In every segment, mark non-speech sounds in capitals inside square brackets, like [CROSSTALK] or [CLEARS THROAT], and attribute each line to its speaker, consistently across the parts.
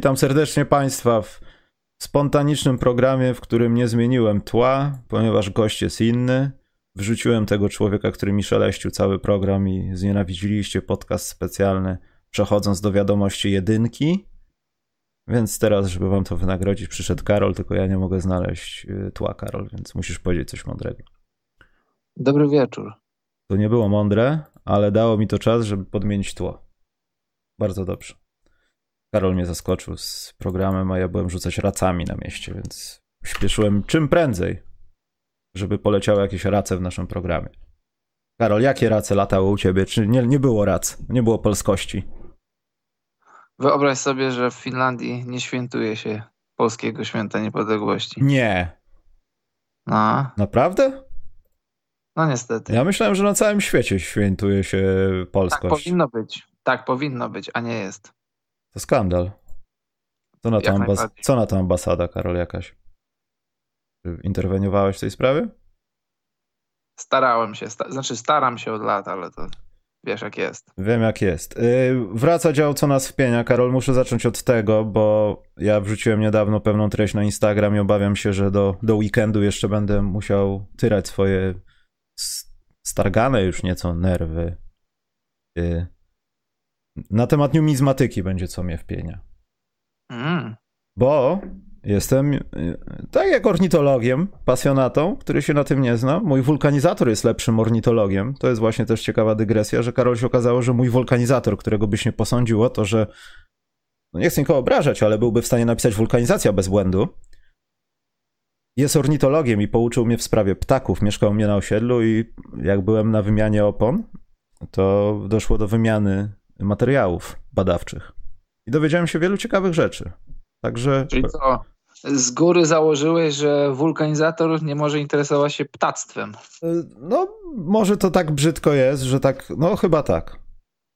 Speaker 1: Witam serdecznie Państwa w spontanicznym programie, w którym nie zmieniłem tła, ponieważ gość jest inny. Wrzuciłem tego człowieka, który mi szeleścił cały program i znienawidziliście podcast specjalny, przechodząc do wiadomości jedynki. Więc teraz, żeby wam to wynagrodzić, przyszedł Karol, tylko ja nie mogę znaleźć y, tła, Karol, więc musisz powiedzieć coś mądrego.
Speaker 2: Dobry wieczór.
Speaker 1: To nie było mądre, ale dało mi to czas, żeby podmienić tło. Bardzo dobrze. Karol mnie zaskoczył z programem, a ja byłem rzucać racami na mieście, więc śpieszyłem czym prędzej, żeby poleciały jakieś race w naszym programie. Karol, jakie race latały u ciebie? Czy nie, nie było rac? Nie było polskości?
Speaker 2: Wyobraź sobie, że w Finlandii nie świętuje się polskiego święta niepodległości.
Speaker 1: Nie.
Speaker 2: No,
Speaker 1: Naprawdę?
Speaker 2: no niestety.
Speaker 1: Ja myślałem, że na całym świecie świętuje się
Speaker 2: tak
Speaker 1: polskość.
Speaker 2: powinno być. Tak powinno być, a nie jest.
Speaker 1: To skandal. Co na, to ambas- co na to ambasada, Karol, jakaś? Czy interweniowałeś w tej sprawie?
Speaker 2: Starałem się, sta- znaczy staram się od lat, ale to wiesz jak jest.
Speaker 1: Wiem jak jest. Yy, wraca dział Co nas wpienia. Karol, muszę zacząć od tego, bo ja wrzuciłem niedawno pewną treść na Instagram i obawiam się, że do, do weekendu jeszcze będę musiał tyrać swoje stargane już nieco nerwy. Yy, na temat numizmatyki będzie Co mnie wpienia.
Speaker 2: Mm.
Speaker 1: Bo jestem, y, tak jak ornitologiem, pasjonatą, który się na tym nie zna. Mój wulkanizator jest lepszym ornitologiem. To jest właśnie też ciekawa dygresja, że Karol się okazało, że mój wulkanizator, którego byś nie posądził o to, że no nie chcę nikogo obrażać, ale byłby w stanie napisać wulkanizacja bez błędu. Jest ornitologiem i pouczył mnie w sprawie ptaków. Mieszkał mnie na osiedlu i jak byłem na wymianie opon, to doszło do wymiany materiałów badawczych. I dowiedziałem się wielu ciekawych rzeczy. Także
Speaker 2: Czyli co? Z góry założyłeś, że wulkanizator nie może interesować się ptactwem.
Speaker 1: No, może to tak brzydko jest, że tak, no chyba tak.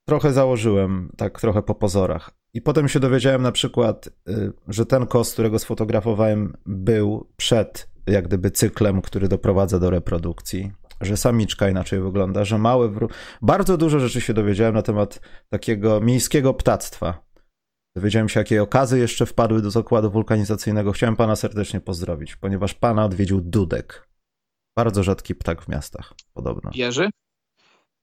Speaker 1: Trochę założyłem, tak trochę po pozorach. I potem się dowiedziałem na przykład, y, że ten kos, którego sfotografowałem, był przed jak gdyby cyklem, który doprowadza do reprodukcji. Że samiczka inaczej wygląda, że małe. Wró- Bardzo dużo rzeczy się dowiedziałem na temat takiego miejskiego ptactwa. Dowiedziałem się, jakie okazy jeszcze wpadły do zakładu wulkanizacyjnego. Chciałem pana serdecznie pozdrowić, ponieważ pana odwiedził Dudek. Bardzo rzadki ptak w miastach, podobno.
Speaker 2: Jerzy?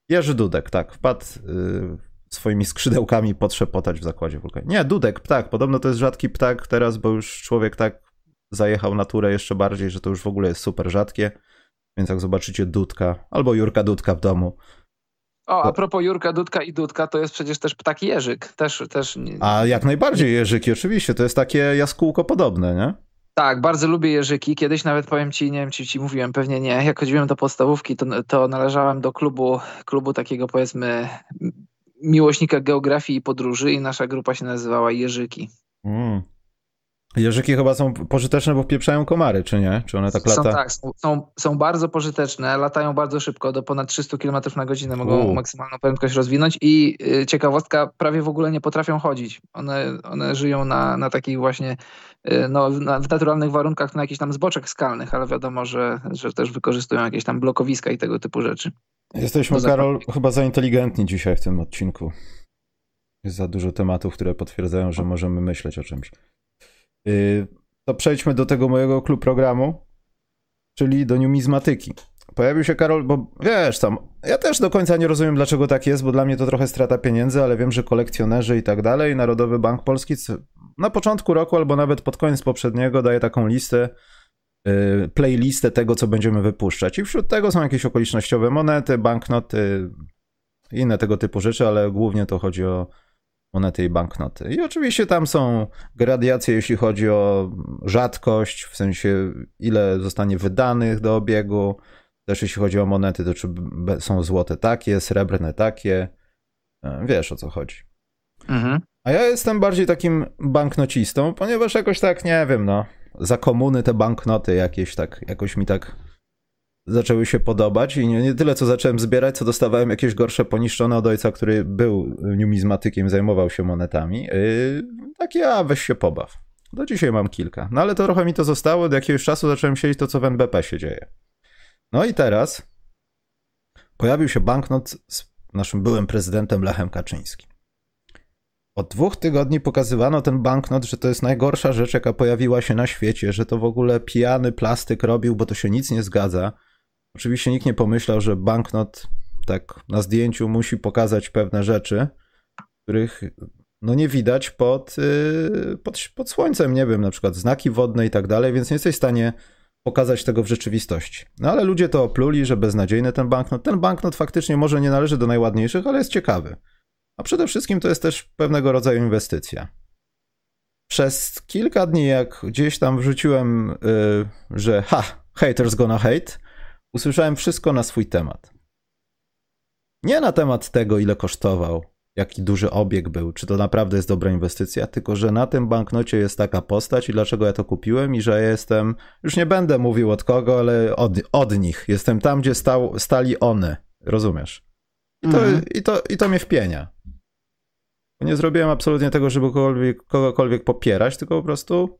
Speaker 1: Jerzy Dudek, tak, wpadł y, swoimi skrzydełkami potrzepotać w zakładzie wulkanu. Nie, Dudek, ptak, podobno to jest rzadki ptak teraz, bo już człowiek tak zajechał naturę jeszcze bardziej, że to już w ogóle jest super rzadkie. Więc jak zobaczycie Dudka, albo Jurka Dudka w domu,
Speaker 2: O, a propos Jurka Dudka i Dudka, to jest przecież też ptak Jerzyk. Też, też
Speaker 1: a jak najbardziej Jerzyki, oczywiście, to jest takie jaskółko podobne, nie?
Speaker 2: Tak, bardzo lubię jeżyki. Kiedyś nawet powiem ci, nie wiem czy ci mówiłem, pewnie nie. Jak chodziłem do podstawówki, to, to należałem do klubu, klubu takiego powiedzmy miłośnika geografii i podróży i nasza grupa się nazywała Jeżyki.
Speaker 1: Mm. Jeżyki chyba są pożyteczne, bo pieprzają komary, czy nie? Czy one tak
Speaker 2: Są,
Speaker 1: lata?
Speaker 2: tak, są, są, są bardzo pożyteczne, latają bardzo szybko, do ponad 300 km na godzinę mogą
Speaker 1: U.
Speaker 2: maksymalną prędkość rozwinąć i y, ciekawostka, prawie w ogóle nie potrafią chodzić. One, one żyją na, na takich właśnie, y, no, na, w naturalnych warunkach na jakichś tam zboczach skalnych, ale wiadomo, że, że też wykorzystują jakieś tam blokowiska i tego typu rzeczy.
Speaker 1: Jesteśmy, Karol, chyba za inteligentni dzisiaj w tym odcinku. Jest za dużo tematów, które potwierdzają, że możemy myśleć o czymś. Yy, to przejdźmy do tego mojego klub programu, czyli do numizmatyki. Pojawił się Karol, bo wiesz tam, ja też do końca nie rozumiem, dlaczego tak jest, bo dla mnie to trochę strata pieniędzy, ale wiem, że kolekcjonerzy i tak dalej, Narodowy Bank Polski na początku roku albo nawet pod koniec poprzedniego daje taką listę, yy, playlistę tego, co będziemy wypuszczać. I wśród tego są jakieś okolicznościowe monety, banknoty, inne tego typu rzeczy, ale głównie to chodzi o monety i banknoty. I oczywiście tam są gradiacje, jeśli chodzi o rzadkość, w sensie ile zostanie wydanych do obiegu. Też jeśli chodzi o monety, to czy są złote takie, srebrne takie. E, Wiesz o co chodzi.
Speaker 2: Mhm.
Speaker 1: A ja jestem bardziej takim banknocistą, ponieważ jakoś tak, nie wiem, no, za komuny te banknoty jakieś tak, jakoś mi tak zaczęły się podobać i nie, nie tyle co zacząłem zbierać, co dostawałem jakieś gorsze poniszczone od ojca, który był numizmatykiem, zajmował się monetami. Yy, takie, a weź się pobaw. Do dzisiaj mam kilka. No ale to trochę mi to zostało, do jakiegoś czasu zacząłem siedzieć to, co w NBP się dzieje. No i teraz pojawił się banknot z naszym byłym prezydentem Lechem Kaczyńskim. od dwóch tygodni pokazywano ten banknot, że to jest najgorsza rzecz, jaka pojawiła się na świecie, że to w ogóle pijany plastyk robił, bo to się nic nie zgadza. Oczywiście nikt nie pomyślał, że banknot tak na zdjęciu musi pokazać pewne rzeczy, których no nie widać pod, yy, pod, pod słońcem, nie wiem, na przykład znaki wodne i tak dalej, więc nie jesteś w stanie pokazać tego w rzeczywistości. No ale ludzie to opluli, że beznadziejny ten banknot. Ten banknot faktycznie może nie należy do najładniejszych, ale jest ciekawy. A przede wszystkim to jest też pewnego rodzaju inwestycja. Przez kilka dni, jak gdzieś tam wrzuciłem, yy, że ha, haters gonna hate, usłyszałem wszystko na swój temat. Nie na temat tego, ile kosztował, jaki duży obieg był, czy to naprawdę jest dobra inwestycja, tylko że na tym banknocie jest taka postać i dlaczego ja to kupiłem i że jestem, już nie będę mówił od kogo, ale od, od nich. Jestem tam, gdzie stał, stali one. Rozumiesz? I to, mhm. i, to, I to mnie wpienia. Nie zrobiłem absolutnie tego, żeby kogokolwiek, kogokolwiek popierać, tylko po prostu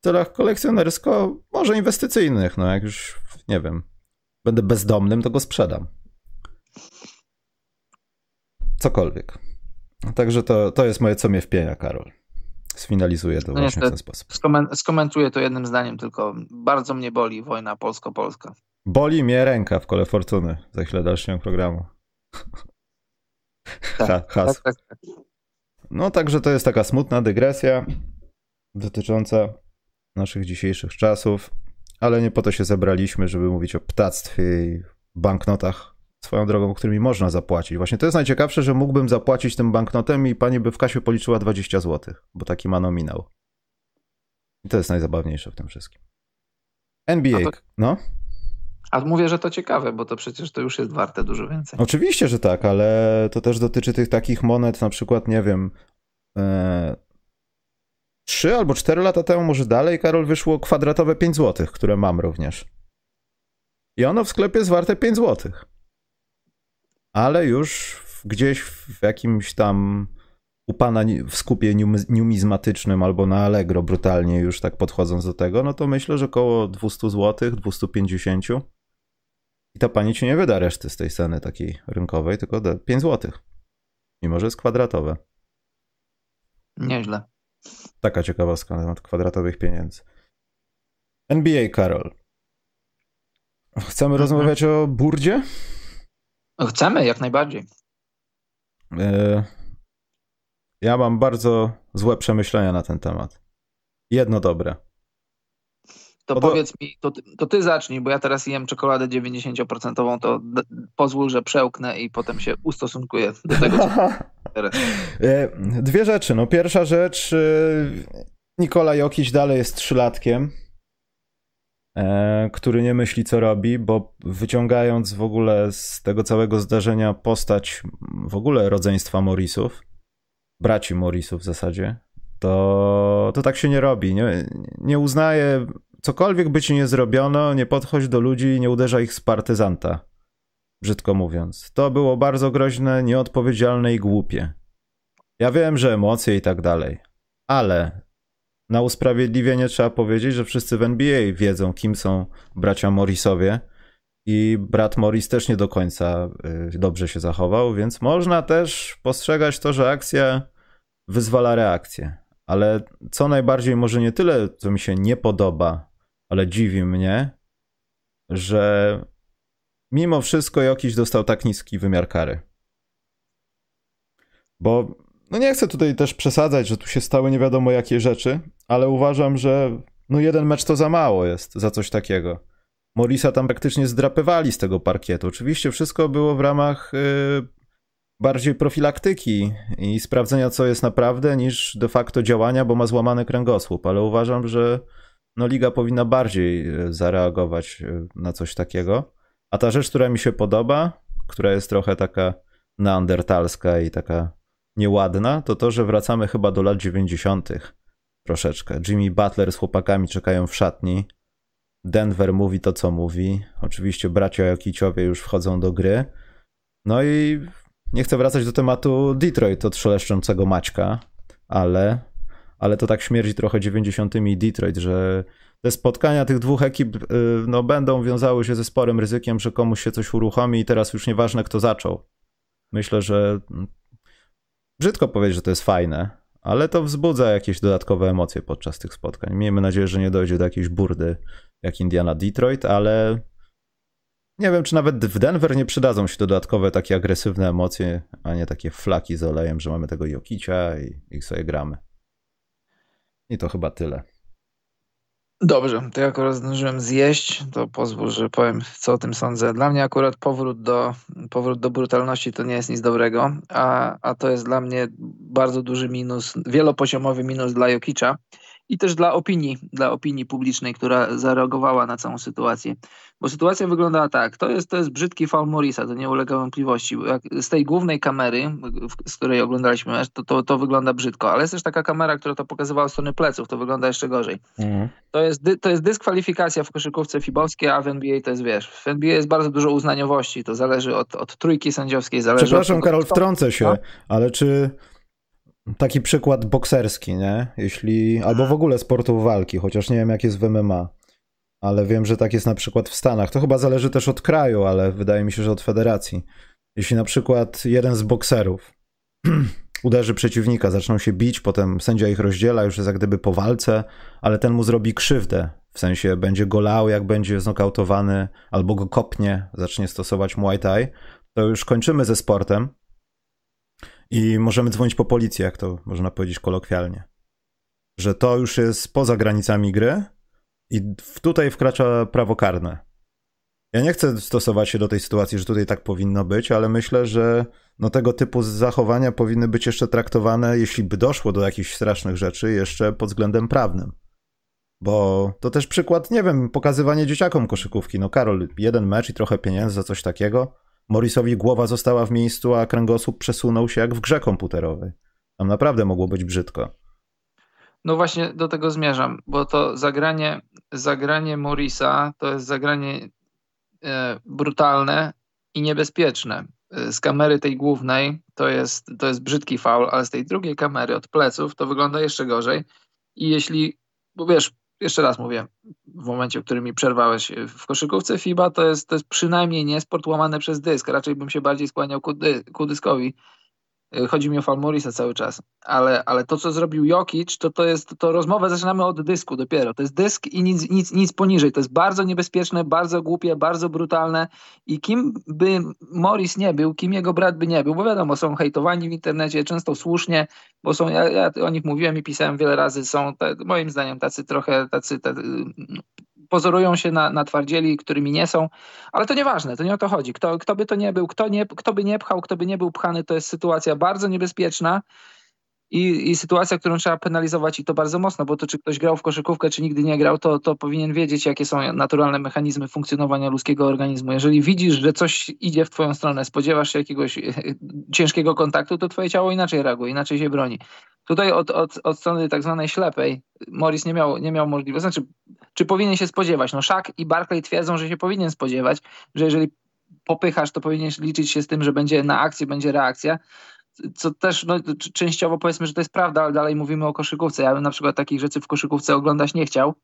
Speaker 1: w celach kolekcjonersko, może inwestycyjnych. No jak już, nie wiem, będę bezdomnym, to go sprzedam. Cokolwiek. Także to, to jest moje co mnie wpienia, Karol. Sfinalizuję to no właśnie w ten sposób.
Speaker 2: skomentuję to jednym zdaniem, tylko bardzo mnie boli wojna polsko-polska.
Speaker 1: Boli mnie ręka w kole fortuny za chwilę dalszego programu.
Speaker 2: Tak, ha, tak, tak, tak.
Speaker 1: No także to jest taka smutna dygresja dotycząca naszych dzisiejszych czasów, ale nie po to się zebraliśmy, żeby mówić o ptactwie i banknotach swoją drogą, którymi można zapłacić. Właśnie to jest najciekawsze, że mógłbym zapłacić tym banknotem i pani by w kasie policzyła 20 zł, bo taki ma nominał. I to jest najzabawniejsze w tym wszystkim. NBA, to, no?
Speaker 2: A mówię, że to ciekawe, bo to przecież to już jest warte dużo więcej.
Speaker 1: Oczywiście, że tak, ale to też dotyczy tych takich monet, na przykład, nie wiem, e, 3 albo 4 lata temu, może dalej, Karol, wyszło kwadratowe 5 zł, które mam również. I ono w sklepie jest warte 5 zł ale już gdzieś w jakimś tam u pana w skupie numizmatycznym albo na Allegro brutalnie już tak podchodząc do tego, no to myślę, że około 200 zł, 250 i ta pani ci nie wyda reszty z tej ceny takiej rynkowej, tylko 5 zł. Mimo, że jest kwadratowe.
Speaker 2: Nieźle.
Speaker 1: Taka ciekawostka na temat kwadratowych pieniędzy. NBA, Karol. Chcemy mhm. rozmawiać o burdzie?
Speaker 2: Chcemy, jak najbardziej.
Speaker 1: E, ja mam bardzo złe przemyślenia na ten temat. Jedno dobre.
Speaker 2: To powiedz mi, to, to ty zacznij, bo ja teraz jem czekoladę 90%, to pozwól, że przełknę i potem się ustosunkuję do tego, co [LAUGHS] teraz.
Speaker 1: E, dwie rzeczy. No pierwsza rzecz, e, Nikola Jokić dalej jest trzylatkiem E, który nie myśli, co robi, bo wyciągając w ogóle z tego całego zdarzenia postać w ogóle rodzeństwa Morrisów, braci Morrisów w zasadzie, to, to tak się nie robi. Nie, nie uznaje, cokolwiek by ci nie zrobiono, nie podchodź do ludzi i nie uderza ich z partyzanta. Brzydko mówiąc. To było bardzo groźne, nieodpowiedzialne i głupie. Ja wiem, że emocje i tak dalej, ale na usprawiedliwienie trzeba powiedzieć, że wszyscy w NBA wiedzą, kim są bracia Morrisowie. I brat Morris też nie do końca y, dobrze się zachował, więc można też postrzegać to, że akcja wyzwala reakcję. Ale co najbardziej, może nie tyle, co mi się nie podoba, ale dziwi mnie, że mimo wszystko jakiś dostał tak niski wymiar kary. Bo no nie chcę tutaj też przesadzać, że tu się stały nie wiadomo jakie rzeczy, ale uważam, że no jeden mecz to za mało jest za coś takiego. Morisa tam praktycznie zdrapywali z tego parkietu. Oczywiście wszystko było w ramach yy, bardziej profilaktyki i sprawdzenia, co jest naprawdę, niż de facto działania, bo ma złamany kręgosłup, ale uważam, że no, liga powinna bardziej y, zareagować y, na coś takiego. A ta rzecz, która mi się podoba, która jest trochę taka neandertalska i taka nieładna, to to, że wracamy chyba do lat 90. troszeczkę. Jimmy Butler z chłopakami czekają w szatni. Denver mówi to, co mówi. Oczywiście bracia Jokiciowie już wchodzą do gry. No i nie chcę wracać do tematu Detroit od szeleszczącego Maćka, ale, ale to tak śmierdzi trochę 90. Detroit, że te spotkania tych dwóch ekip y, no, będą wiązały się ze sporym ryzykiem, że komuś się coś uruchomi i teraz już nieważne kto zaczął. Myślę, że brzydko powiedzieć, że to jest fajne, ale to wzbudza jakieś dodatkowe emocje podczas tych spotkań. Miejmy nadzieję, że nie dojdzie do jakiejś burdy jak Indiana Detroit, ale nie wiem, czy nawet w Denver nie przydadzą się dodatkowe takie agresywne emocje, a nie takie flaki z olejem, że mamy tego Jokicia i, i sobie gramy. I to chyba tyle.
Speaker 2: Dobrze, to ja akurat zdążyłem zjeść, to pozwól, że powiem, co o tym sądzę. Dla mnie akurat powrót do, powrót do brutalności to nie jest nic dobrego, a, a to jest dla mnie bardzo duży minus, wielopoziomowy minus dla Jokicza i też dla opinii, dla opinii publicznej, która zareagowała na całą sytuację. Bo sytuacja wyglądała tak, to jest, to jest brzydki faul Morisa, to nie ulega wątpliwości. Z tej głównej kamery, z której oglądaliśmy mecz, to, to, to wygląda brzydko, ale jest też taka kamera, która to pokazywała strony pleców, to wygląda jeszcze gorzej. Mhm. To, jest, to jest dyskwalifikacja w koszykówce fibowskiej, a w NBA to jest, wiesz, w NBA jest bardzo dużo uznaniowości, to zależy od, od trójki sędziowskiej, zależy
Speaker 1: Przepraszam,
Speaker 2: od
Speaker 1: Karol, wtrącę się, no? ale czy taki przykład bokserski, nie? Jeśli, albo w ogóle sportów walki, chociaż nie wiem jak jest w MMA, ale wiem, że tak jest na przykład w Stanach. To chyba zależy też od kraju, ale wydaje mi się, że od federacji. Jeśli na przykład jeden z bokserów [CLEARS THROAT] uderzy przeciwnika, zaczną się bić, potem sędzia ich rozdziela, już jest jak gdyby po walce, ale ten mu zrobi krzywdę, w sensie będzie go lał, jak będzie znokautowany, albo go kopnie, zacznie stosować Muay Thai, to już kończymy ze sportem, i możemy dzwonić po policję, jak to można powiedzieć kolokwialnie. Że to już jest poza granicami gry i tutaj wkracza prawo karne. Ja nie chcę stosować się do tej sytuacji, że tutaj tak powinno być, ale myślę, że no tego typu zachowania powinny być jeszcze traktowane, jeśli by doszło do jakichś strasznych rzeczy, jeszcze pod względem prawnym. Bo to też przykład, nie wiem, pokazywanie dzieciakom koszykówki. No Karol, jeden mecz i trochę pieniędzy za coś takiego. Morrisowi głowa została w miejscu, a kręgosłup przesunął się jak w grze komputerowej. Tam naprawdę mogło być brzydko.
Speaker 2: No właśnie do tego zmierzam, bo to zagranie, zagranie Morisa to jest zagranie e, brutalne i niebezpieczne. E, z kamery tej głównej to jest, to jest brzydki faul, ale z tej drugiej kamery od pleców to wygląda jeszcze gorzej. I jeśli, bo wiesz, jeszcze raz mówię, w momencie, w którym mi przerwałeś, e, w koszykówce FIBA to jest, to jest przynajmniej nie sport łamany przez dysk. Raczej bym się bardziej skłaniał ku, dy, ku dyskowi. Chodzi mi o Falmorisa cały czas. Ale, ale to, co zrobił Jokic, to, to jest, to rozmowę zaczynamy od dysku dopiero. To jest dysk i nic, nic, nic poniżej. To jest bardzo niebezpieczne, bardzo głupie, bardzo brutalne i kim by Morris nie był, kim jego brat by nie był, bo wiadomo, są hejtowani w internecie, często słusznie, bo są, ja, ja o nich mówiłem i pisałem wiele razy, są te, moim zdaniem tacy trochę, tacy, tacy pozorują się na, na twardzieli, którymi nie są, ale to nieważne, to nie o to chodzi. Kto, kto by to nie był, kto, nie, kto by nie pchał, kto by nie był pchany, to jest sytuacja bardzo niebezpieczna i, i sytuacja, którą trzeba penalizować i to bardzo mocno, bo to czy ktoś grał w koszykówkę, czy nigdy nie grał, to, to powinien wiedzieć, jakie są naturalne mechanizmy funkcjonowania ludzkiego organizmu. Jeżeli widzisz, że coś idzie w twoją stronę, spodziewasz się jakiegoś ciężkiego kontaktu, to twoje ciało inaczej reaguje, inaczej się broni. Tutaj od, od, od strony tak zwanej ślepej Morris nie miał, nie miał możliwości, znaczy, czy powinien się spodziewać? No Szak i Barclay twierdzą, że się powinien spodziewać, że jeżeli popychasz, to powinieneś liczyć się z tym, że będzie na akcji, będzie reakcja co też no, częściowo powiedzmy, że to jest prawda, ale dalej mówimy o koszykówce. Ja bym na przykład takich rzeczy w koszykówce oglądać nie chciał.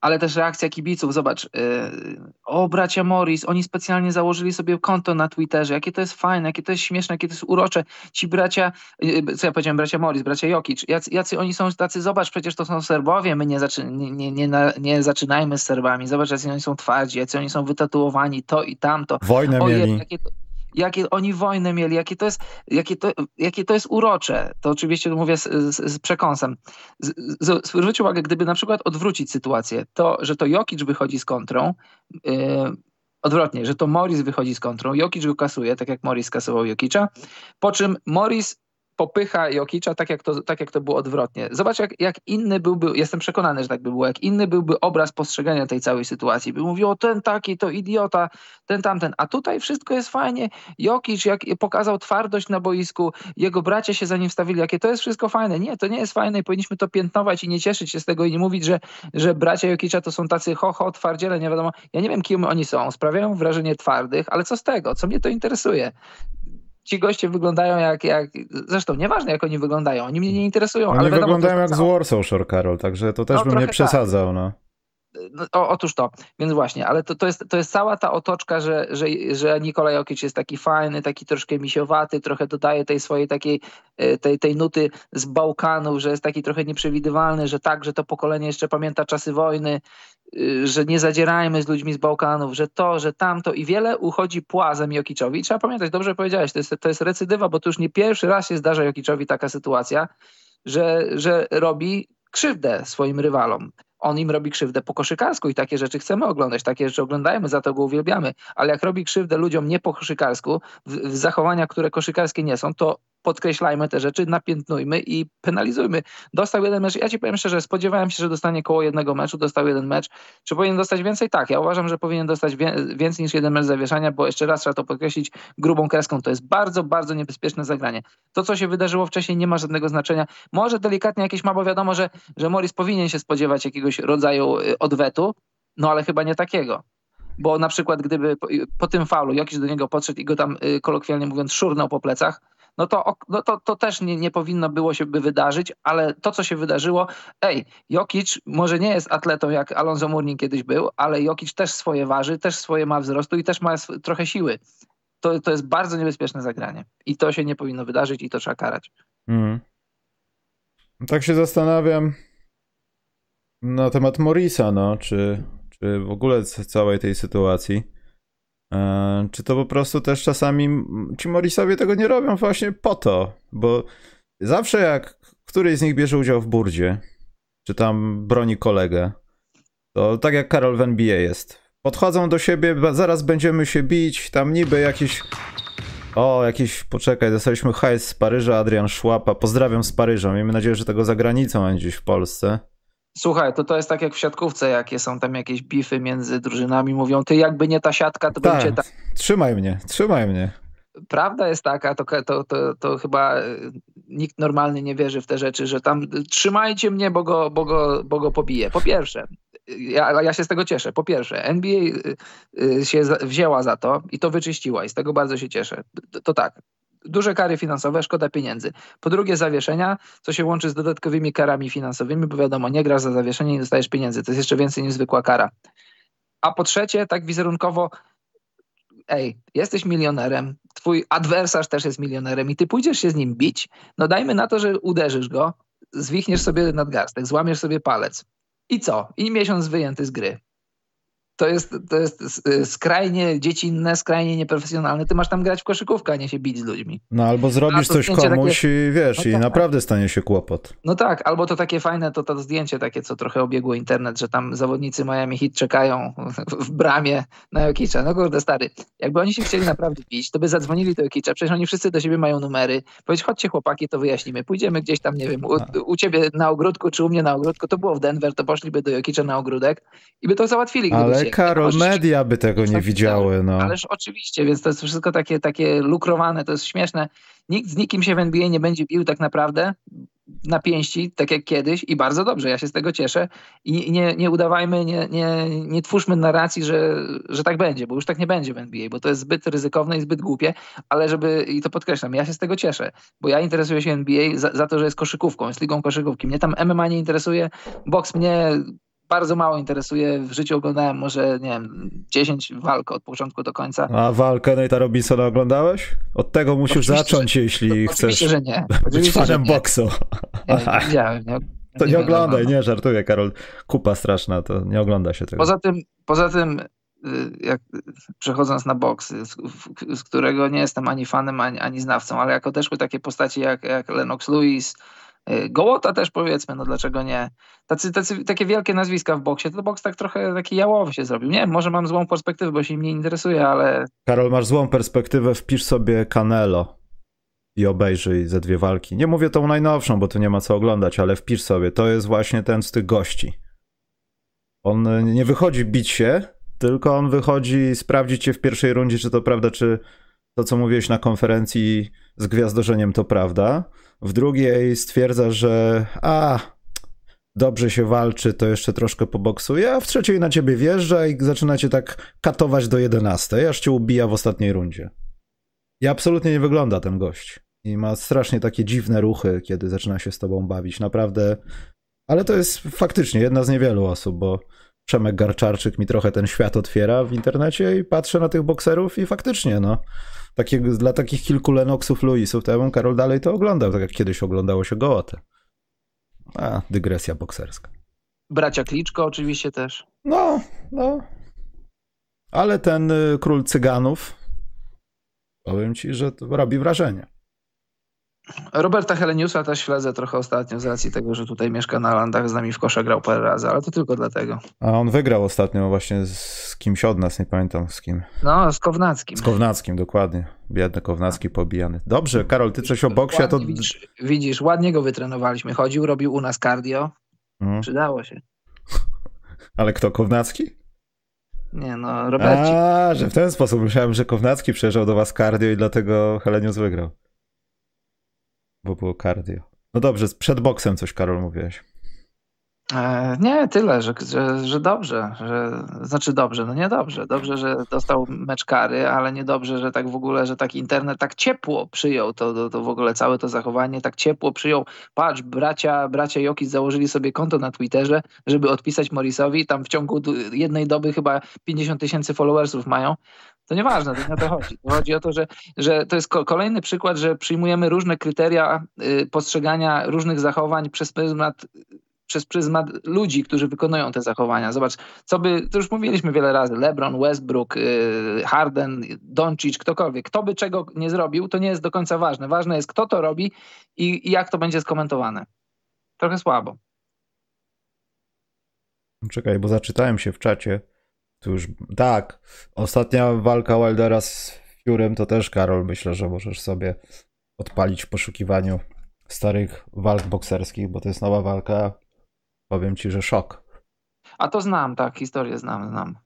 Speaker 2: Ale też reakcja kibiców, zobacz, yy, o bracia Morris, oni specjalnie założyli sobie konto na Twitterze, jakie to jest fajne, jakie to jest śmieszne, jakie to jest urocze. Ci bracia, yy, co ja powiedziałem, bracia Morris, bracia Jokic, jacy, jacy oni są tacy, zobacz, przecież to są Serbowie, my nie, zaczy, nie, nie, nie, nie zaczynajmy z Serbami, zobacz, jacy oni są twardzi, jacy oni są wytatuowani, to i tamto.
Speaker 1: Wojnę o, mieli. Jakie to,
Speaker 2: jakie oni wojnę mieli, jakie to jest, jakie to, jakie to jest urocze. To oczywiście mówię z, z, z przekąsem. Zwróćcie uwagę, gdyby na przykład odwrócić sytuację, to, że to Jokic wychodzi z kontrą, yy, odwrotnie, że to Morris wychodzi z kontrą, Jokic go kasuje, tak jak Morris kasował Jokicza, po czym Morris popycha Jokicza tak jak to, tak jak to było odwrotnie. Zobacz, jak, jak inny byłby, jestem przekonany, że tak by było, jak inny byłby obraz postrzegania tej całej sytuacji. By mówił, o ten taki, to idiota, ten tamten. A tutaj wszystko jest fajnie. Jokic jak pokazał twardość na boisku, jego bracia się za nim wstawili, jakie to jest wszystko fajne. Nie, to nie jest fajne i powinniśmy to piętnować i nie cieszyć się z tego i nie mówić, że, że bracia Jokicza to są tacy ho, ho, twardziele, nie wiadomo. Ja nie wiem, kim oni są. Sprawiają wrażenie twardych, ale co z tego? Co mnie to interesuje? Ci goście wyglądają jak, jak... Zresztą nieważne jak oni wyglądają, oni mnie nie interesują.
Speaker 1: Oni ale wiadomo, wyglądają jak z Warsaw Shore, Karol, także to też no, bym nie przesadzał. Tak. No.
Speaker 2: No, o, otóż to, więc właśnie, ale to, to, jest, to jest cała ta otoczka, że, że, że Nikolaj Jokic jest taki fajny, taki troszkę misiowaty, trochę dodaje tej swojej takiej, e, tej, tej nuty z Bałkanów, że jest taki trochę nieprzewidywalny, że tak, że to pokolenie jeszcze pamięta czasy wojny, y, że nie zadzierajmy z ludźmi z Bałkanów, że to, że tamto i wiele uchodzi płazem Jokiczowi. trzeba pamiętać, dobrze powiedziałeś, to jest, to jest recydywa, bo to już nie pierwszy raz się zdarza Jokiczowi taka sytuacja, że, że robi krzywdę swoim rywalom on im robi krzywdę po koszykarsku i takie rzeczy chcemy oglądać, takie rzeczy oglądajmy, za to go uwielbiamy, ale jak robi krzywdę ludziom nie po koszykarsku, w, w zachowania, które koszykarskie nie są, to podkreślajmy te rzeczy, napiętnujmy i penalizujmy. Dostał jeden mecz, ja ci powiem szczerze, spodziewałem się, że dostanie koło jednego meczu, dostał jeden mecz. Czy powinien dostać więcej? Tak, ja uważam, że powinien dostać więcej niż jeden mecz zawieszania, bo jeszcze raz trzeba to podkreślić grubą kreską. To jest bardzo, bardzo niebezpieczne zagranie. To, co się wydarzyło wcześniej, nie ma żadnego znaczenia. Może delikatnie jakieś ma, bo wiadomo, że, że Morris powinien się spodziewać jakiegoś rodzaju y, odwetu, no ale chyba nie takiego bo na przykład gdyby po, po tym faulu jakiś do niego podszedł i go tam y, kolokwialnie mówiąc szurnął po plecach, no to, no to, to też nie, nie powinno było się by wydarzyć, ale to, co się wydarzyło, ej, Jokic może nie jest atletą jak Alonso Mourning kiedyś był, ale Jokic też swoje waży, też swoje ma wzrostu i też ma trochę siły. To, to jest bardzo niebezpieczne zagranie i to się nie powinno wydarzyć i to trzeba karać. Mm.
Speaker 1: Tak się zastanawiam na temat Morisa, no, czy, czy w ogóle całej tej sytuacji. E, czy to po prostu też czasami ci Morrisowie tego nie robią właśnie po to? Bo zawsze jak któryś z nich bierze udział w burdzie, czy tam broni kolegę, to tak jak Karol w NBA jest. Podchodzą do siebie, zaraz będziemy się bić, tam niby jakiś... O, jakiś, poczekaj, dostaliśmy hajs z Paryża, Adrian Szłapa. Pozdrawiam z Paryża. Miejmy nadzieję, że tego za granicą, a nie gdzieś w Polsce.
Speaker 2: Słuchaj, to to jest tak jak w siatkówce, jakie są tam jakieś bify między drużynami, mówią, ty jakby nie ta siatka, to tak, będzie tak.
Speaker 1: Trzymaj mnie, trzymaj mnie.
Speaker 2: Prawda jest taka, to, to, to, to chyba e, nikt normalny nie wierzy w te rzeczy, że tam trzymajcie mnie, bo go, bo go, bo go pobiję. Po pierwsze, ja, ja się z tego cieszę. Po pierwsze, NBA e, e, się wzięła za to i to wyczyściła i z tego bardzo się cieszę. To, to tak, duże kary finansowe, szkoda pieniędzy. Po drugie zawieszenia, co się łączy z dodatkowymi karami finansowymi, bo wiadomo, nie grasz za zawieszenie, nie dostajesz pieniędzy. To jest jeszcze więcej niż zwykła kara. A po trzecie, tak wizerunkowo, ej, jesteś milionerem, twój adwersarz też jest milionerem i ty pójdziesz się z nim bić, no dajmy na to, że uderzysz go, zwichniesz sobie nadgarstek, złamiesz sobie palec. I co? I miesiąc wyjęty z gry to jest, to jest y, skrajnie dziecinne, skrajnie nieprofesjonalne. Ty masz tam grać w koszykówkę, a nie się bić z ludźmi.
Speaker 1: No albo zrobisz coś komuś takie... i wiesz, no i tak. naprawdę stanie się kłopot.
Speaker 2: No tak, albo to takie fajne, to to zdjęcie takie, co trochę obiegło internet, że tam zawodnicy Miami Heat czekają [LAUGHS] w bramie na Jokicza. No kurde, stary, jakby oni się chcieli naprawdę bić, to by zadzwonili do Jokicza, przecież oni wszyscy do siebie mają numery. Powiedz, chodźcie chłopaki, to wyjaśnimy. Pójdziemy gdzieś tam, nie wiem, u, u ciebie na ogródku, czy u mnie na ogródku. To było w Denver, to poszliby do Jokicza na ogródek i by to załatwili.
Speaker 1: Ale Karol, media by tego nie widziały. No.
Speaker 2: Ależ oczywiście, więc to jest wszystko takie, takie lukrowane, to jest śmieszne. Nikt z nikim się w NBA nie będzie bił tak naprawdę na pięści, tak jak kiedyś i bardzo dobrze, ja się z tego cieszę i nie, nie udawajmy, nie, nie, nie twórzmy narracji, że, że tak będzie, bo już tak nie będzie w NBA, bo to jest zbyt ryzykowne i zbyt głupie, ale żeby, i to podkreślam, ja się z tego cieszę, bo ja interesuję się NBA za, za to, że jest koszykówką, jest ligą koszykówki. Mnie tam MMA nie interesuje, boks mnie bardzo mało interesuje. W życiu oglądałem może, nie wiem, 10 walk od początku do końca.
Speaker 1: A walkę Nate'a Robinsona oglądałeś? Od tego musisz oczywiście, zacząć, jeśli to, chcesz
Speaker 2: że nie.
Speaker 1: być fanem boksu. Nie, widziałem. Nie, to nie, nie oglądaj, nie, żartuję, Karol. Kupa straszna, to nie ogląda się tego.
Speaker 2: Poza tym, poza tym y, jak przechodząc na boks, z, z, którego nie jestem ani fanem, ani, ani znawcą, ale jak odeszły takie postaci jak, jak Lennox Lewis, Gołota też powiedzmy, no dlaczego nie? Tacy, tacy, takie wielkie nazwiska w boksie, to boks tak trochę taki jałowy się zrobił. Nie może mam złą perspektywę, bo się im nie interesuje, ale...
Speaker 1: Karol, masz złą perspektywę, wpisz sobie Canelo i obejrzyj ze dwie walki. Nie mówię tą najnowszą, bo tu nie ma co oglądać, ale wpisz sobie, to jest właśnie ten z tych gości. On nie wychodzi bić się, tylko on wychodzi sprawdzić cię w pierwszej rundzie, czy to prawda, czy to, co mówiłeś na konferencji z gwiazdorzeniem, to prawda. W drugiej stwierdza, że a, dobrze się walczy, to jeszcze troszkę poboksuje, a w trzeciej na ciebie wjeżdża i zaczyna cię tak katować do 11, aż cię ubija w ostatniej rundzie. I absolutnie nie wygląda ten gość. I ma strasznie takie dziwne ruchy, kiedy zaczyna się z tobą bawić. Naprawdę. Ale to jest faktycznie jedna z niewielu osób, bo Przemek Garczarczyk mi trochę ten świat otwiera w internecie i patrzę na tych bokserów i faktycznie, no, dla takich kilku Lenoxów, Louisów, to ja bym Karol dalej to oglądał, tak jak kiedyś oglądało się Gołotę. A, dygresja bokserska.
Speaker 2: Bracia Kliczko oczywiście też.
Speaker 1: No, no. Ale ten y, król cyganów, powiem ci, że to robi wrażenie.
Speaker 2: Roberta Heleniusa też śledzę trochę ostatnio z racji tego, że tutaj mieszka na landach, z nami w kosza grał parę razy, ale to tylko dlatego.
Speaker 1: A on wygrał ostatnio właśnie z kimś od nas, nie pamiętam z kim.
Speaker 2: No, z Kownackim.
Speaker 1: Z Kownackim, dokładnie. Biedny Kownacki pobijany. Dobrze, Karol, ty coś o boksie, to...
Speaker 2: Widzisz, widzisz, ładnie go wytrenowaliśmy. Chodził, robił u nas cardio. Hmm. Przydało się. [LAUGHS]
Speaker 1: Ale kto, Kownacki?
Speaker 2: Nie no, Roberci.
Speaker 1: A, że w ten sposób. Myślałem, że Kownacki przejeżdżał do was cardio i dlatego Helenius wygrał. Bo było cardio. No dobrze, przed boksem coś, Karol, mówiłeś.
Speaker 2: E, nie, tyle, że, że, że dobrze, że, znaczy dobrze, no nie dobrze. Dobrze, że dostał mecz kary, ale nie dobrze, że tak w ogóle, że tak internet tak ciepło przyjął to, to, to w ogóle całe to zachowanie, tak ciepło przyjął. Patrz, bracia, bracia Jokic założyli sobie konto na Twitterze, żeby odpisać Morrisowi, tam w ciągu jednej doby chyba 50 tysięcy followersów mają. To nieważne, to nie o to chodzi. Chodzi o to, że, że to jest kolejny przykład, że przyjmujemy różne kryteria y, postrzegania różnych zachowań przez pryzmat przez pryzmat ludzi, którzy wykonują te zachowania. Zobacz, co by, to już mówiliśmy wiele razy, LeBron, Westbrook, y, Harden, Doncic, ktokolwiek, kto by czego nie zrobił, to nie jest do końca ważne. Ważne jest, kto to robi i, i jak to będzie skomentowane. Trochę słabo.
Speaker 1: Czekaj, bo zaczytałem się w czacie. Tu już, tak, ostatnia walka Wildera z Fiurem to też, Karol, myślę, że możesz sobie odpalić w poszukiwaniu starych walk bokserskich, bo to jest nowa walka Powiem ci, że szok.
Speaker 2: A to znam, tak, historię znam, znam.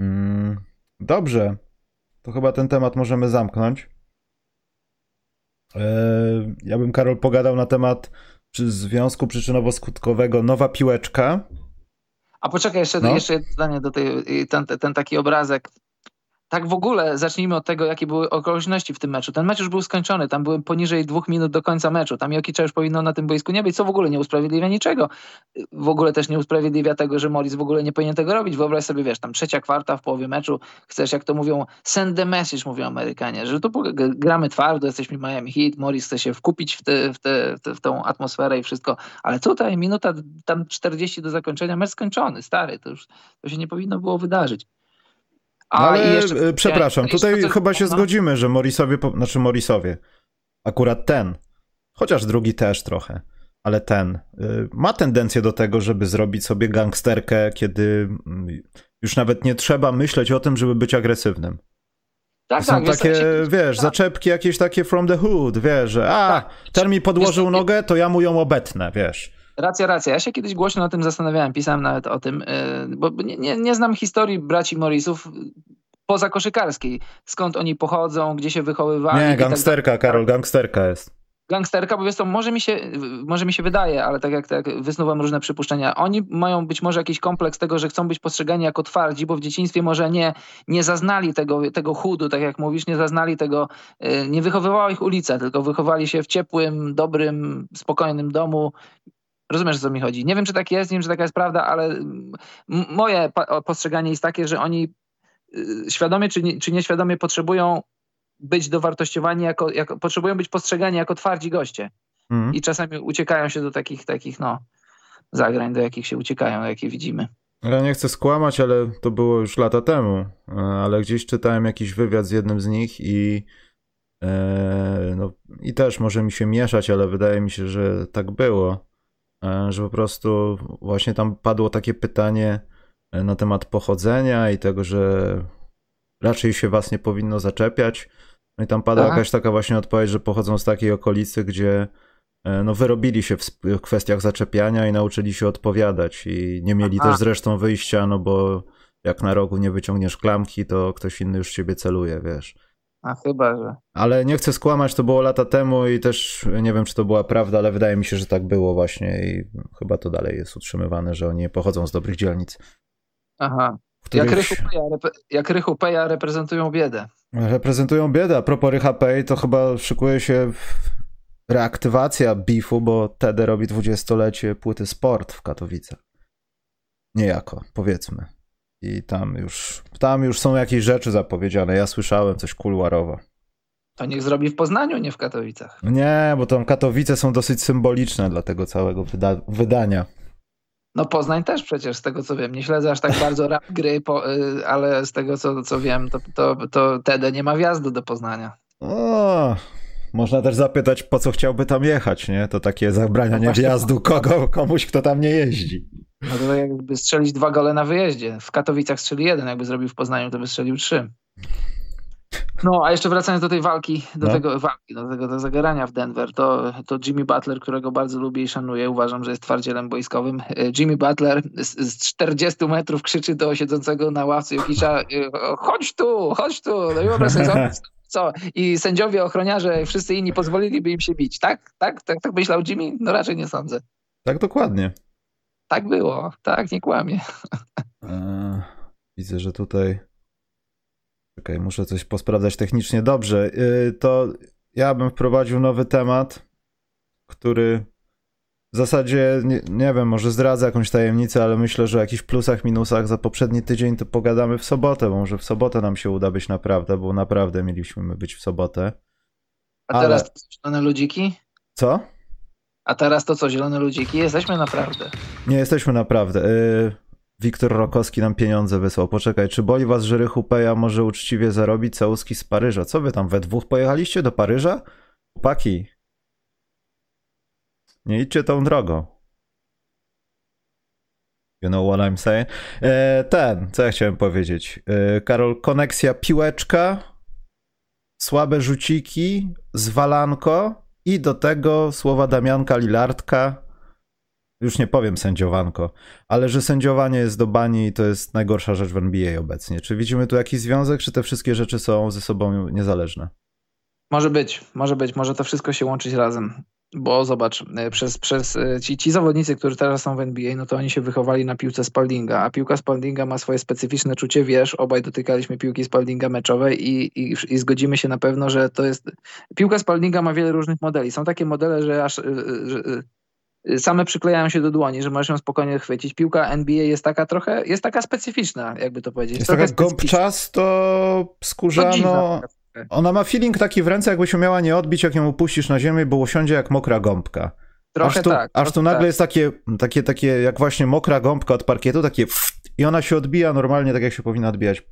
Speaker 1: Mm, dobrze. To chyba ten temat możemy zamknąć. Eee, ja bym, Karol, pogadał na temat związku przyczynowo-skutkowego Nowa Piłeczka.
Speaker 2: A poczekaj, jeszcze, no. jeszcze zdanie do tej, ten, ten taki obrazek tak w ogóle zacznijmy od tego, jakie były okoliczności w tym meczu. Ten mecz już był skończony, tam były poniżej dwóch minut do końca meczu. Tam Jokicza już powinno na tym boisku nie być, co w ogóle nie usprawiedliwia niczego. W ogóle też nie usprawiedliwia tego, że Morris w ogóle nie powinien tego robić. Wyobraź sobie, wiesz, tam trzecia kwarta w połowie meczu, chcesz, jak to mówią, send the message, mówią Amerykanie, że tu gramy twardo, jesteśmy Miami Heat, Morris chce się wkupić w, te, w, te, w, te, w tą atmosferę i wszystko, ale tutaj minuta, tam 40 do zakończenia, mecz skończony, stary, to już to się nie powinno było wydarzyć.
Speaker 1: A, no ale jeszcze, e, przepraszam, tutaj chyba się zgodzimy, że Morrisowie, znaczy Morrisowie, akurat ten, chociaż drugi też trochę, ale ten, y, ma tendencję do tego, żeby zrobić sobie gangsterkę, kiedy mm, już nawet nie trzeba myśleć o tym, żeby być agresywnym. Tak, są tak, takie, wiesz, wiesz tak. zaczepki jakieś takie from the hood, wiesz, że a, tak. ten mi podłożył nogę, to ja mu ją obetnę, wiesz.
Speaker 2: Racja, racja. Ja się kiedyś głośno na tym zastanawiałem, pisałem nawet o tym, y, bo nie, nie, nie znam historii braci Morrisów poza koszykarskiej. Skąd oni pochodzą, gdzie się wychowywali.
Speaker 1: Nie, tak gangsterka, tak Karol, gangsterka jest.
Speaker 2: Gangsterka, bo wiesz to, może mi się, może mi się wydaje, ale tak jak tak wysnuwam różne przypuszczenia, oni mają być może jakiś kompleks tego, że chcą być postrzegani jako twardzi, bo w dzieciństwie może nie, nie zaznali tego, tego chudu, tak jak mówisz, nie zaznali tego, y, nie wychowywała ich ulica, tylko wychowali się w ciepłym, dobrym, spokojnym domu, Rozumiesz, o co mi chodzi. Nie wiem, czy tak jest, nie wiem, czy taka jest prawda, ale moje postrzeganie jest takie, że oni y, świadomie czy, nie, czy nieświadomie potrzebują być dowartościowani, jako, jako, potrzebują być postrzegani jako twardzi goście. Mm. I czasami uciekają się do takich, takich no, zagrań, do jakich się uciekają, jakie widzimy.
Speaker 1: Ja nie chcę skłamać, ale to było już lata temu, e, ale gdzieś czytałem jakiś wywiad z jednym z nich i e, no, i też może mi się mieszać, ale wydaje mi się, że tak było że po prostu właśnie tam padło takie pytanie e, na temat pochodzenia i tego, że raczej się was nie powinno zaczepiać. No i tam padła Aha. jakaś taka właśnie odpowiedź, że pochodzą z takiej okolicy, gdzie e, no wyrobili się w kwestiach zaczepiania i nauczyli się odpowiadać i nie mieli Aha. też zresztą wyjścia, no bo jak na rogu nie wyciągniesz klamki, to ktoś inny już ciebie celuje, wiesz.
Speaker 2: A chyba, że.
Speaker 1: Ale nie chcę skłamać, to było lata temu i też nie wiem, czy to była prawda, ale wydaje mi się, że tak było właśnie i chyba to dalej jest utrzymywane, że oni pochodzą z dobrych dzielnic.
Speaker 2: Aha. Których... Jak, Rychu Peja, jak Rychu Peja reprezentują biedę.
Speaker 1: Reprezentują biedę. A propos Rycha Pej, to chyba szykuje się reaktywacja bifu, bo Tede robi dwudziestolecie płyty Sport w Katowicach. niejako, powiedzmy. I tam już, tam już są jakieś rzeczy zapowiedziane. Ja słyszałem coś kuluarowo.
Speaker 2: To niech zrobi w Poznaniu, nie w Katowicach.
Speaker 1: Nie, bo tam Katowice są dosyć symboliczne dla tego całego wyda wydania.
Speaker 2: No Poznań też przecież, z tego co wiem. Nie śledzę aż tak [LAUGHS] bardzo rap gry, po, y, ale z tego co, co wiem, to, to, to TD nie ma wjazdu do Poznania.
Speaker 1: O, można też zapytać, po co chciałby tam jechać, nie? To takie zabranianie no wjazdu kogo, komuś, kto tam nie jeździ.
Speaker 2: No to jakby strzelić dwa gole na wyjeździe. W Katowicach strzeli jeden, jakby zrobił w Poznaniu, to by strzelił trzy. No, a jeszcze wracając do tej walki, do no. tego walki, do tego do zagarania w Denver, to, to Jimmy Butler, którego bardzo lubię i szanuję, uważam, że jest twardzielem boiskowym. Jimmy Butler z, z 40 metrów krzyczy do siedzącego na ławce Jokicza, chodź tu, chodź tu. No i wyobraź sobie, co? I sędziowie, ochroniarze, wszyscy inni pozwoliliby im się bić, tak? Tak, tak, tak myślał Jimmy? No raczej nie sądzę.
Speaker 1: Tak, dokładnie.
Speaker 2: Tak było, tak, nie kłamie.
Speaker 1: Eee, widzę, że tutaj Czekaj, muszę coś posprawdzać technicznie. Dobrze, yy, to ja bym wprowadził nowy temat, który w zasadzie, nie, nie, wiem, może zdradza jakąś tajemnicę, ale myślę, że o jakichś plusach, minusach za poprzedni tydzień to pogadamy w sobotę, bo może w sobotę nam się uda być naprawdę, bo naprawdę mieliśmy być w sobotę.
Speaker 2: A teraz ale... to zielone ludziki?
Speaker 1: Co?
Speaker 2: A teraz to co, zielone ludziki? Jesteśmy naprawdę.
Speaker 1: Nie jesteśmy naprawdę. Yy... Wiktor Rokowski nam pieniądze wysłał. Poczekaj, czy boli was, że Rychupeja może uczciwie zarobić całuski z Paryża? Co wy tam, we dwóch pojechaliście do Paryża? Chłopaki, nie idźcie tą drogą. You know what I'm saying? E, ten, co ja chciałem powiedzieć. E, Karol, koneksja piłeczka, słabe rzuciki, zwalanko i do tego słowa Damianka Lilardka już nie powiem sędziowanko, ale że sędziowanie jest do bani i to jest najgorsza rzecz w NBA obecnie. Czy widzimy tu jakiś związek, czy te wszystkie rzeczy są ze sobą niezależne?
Speaker 2: Może być, może być, może to wszystko się łączyć razem. Bo zobacz, e, przez, przez e, ci, ci zawodnicy, którzy teraz są w NBA, no to oni się wychowali na piłce Spaldinga, a piłka Spaldinga ma swoje specyficzne czucie, wiesz, obaj dotykaliśmy piłki Spaldinga meczowej i, i, i zgodzimy się na pewno, że to jest... Piłka Spaldinga ma wiele różnych modeli. Są takie modele, że aż e, że same przyklejają się do dłoni, że możesz ją spokojnie chwycić. Piłka NBA jest taka trochę, jest taka specyficzna, jakby to powiedzieć.
Speaker 1: Jest, jest taka gąbczasto, skórzano... Ona ma feeling taki w ręce, jakbyś miała nie odbić, jak ją upuścisz na ziemię, bo usiądzie jak mokra gąbka.
Speaker 2: Trochę
Speaker 1: aż tu,
Speaker 2: tak.
Speaker 1: Aż tu nagle tak. jest takie, takie, takie, jak właśnie mokra gąbka od parkietu, takie i ona się odbija normalnie, tak jak się powinna odbijać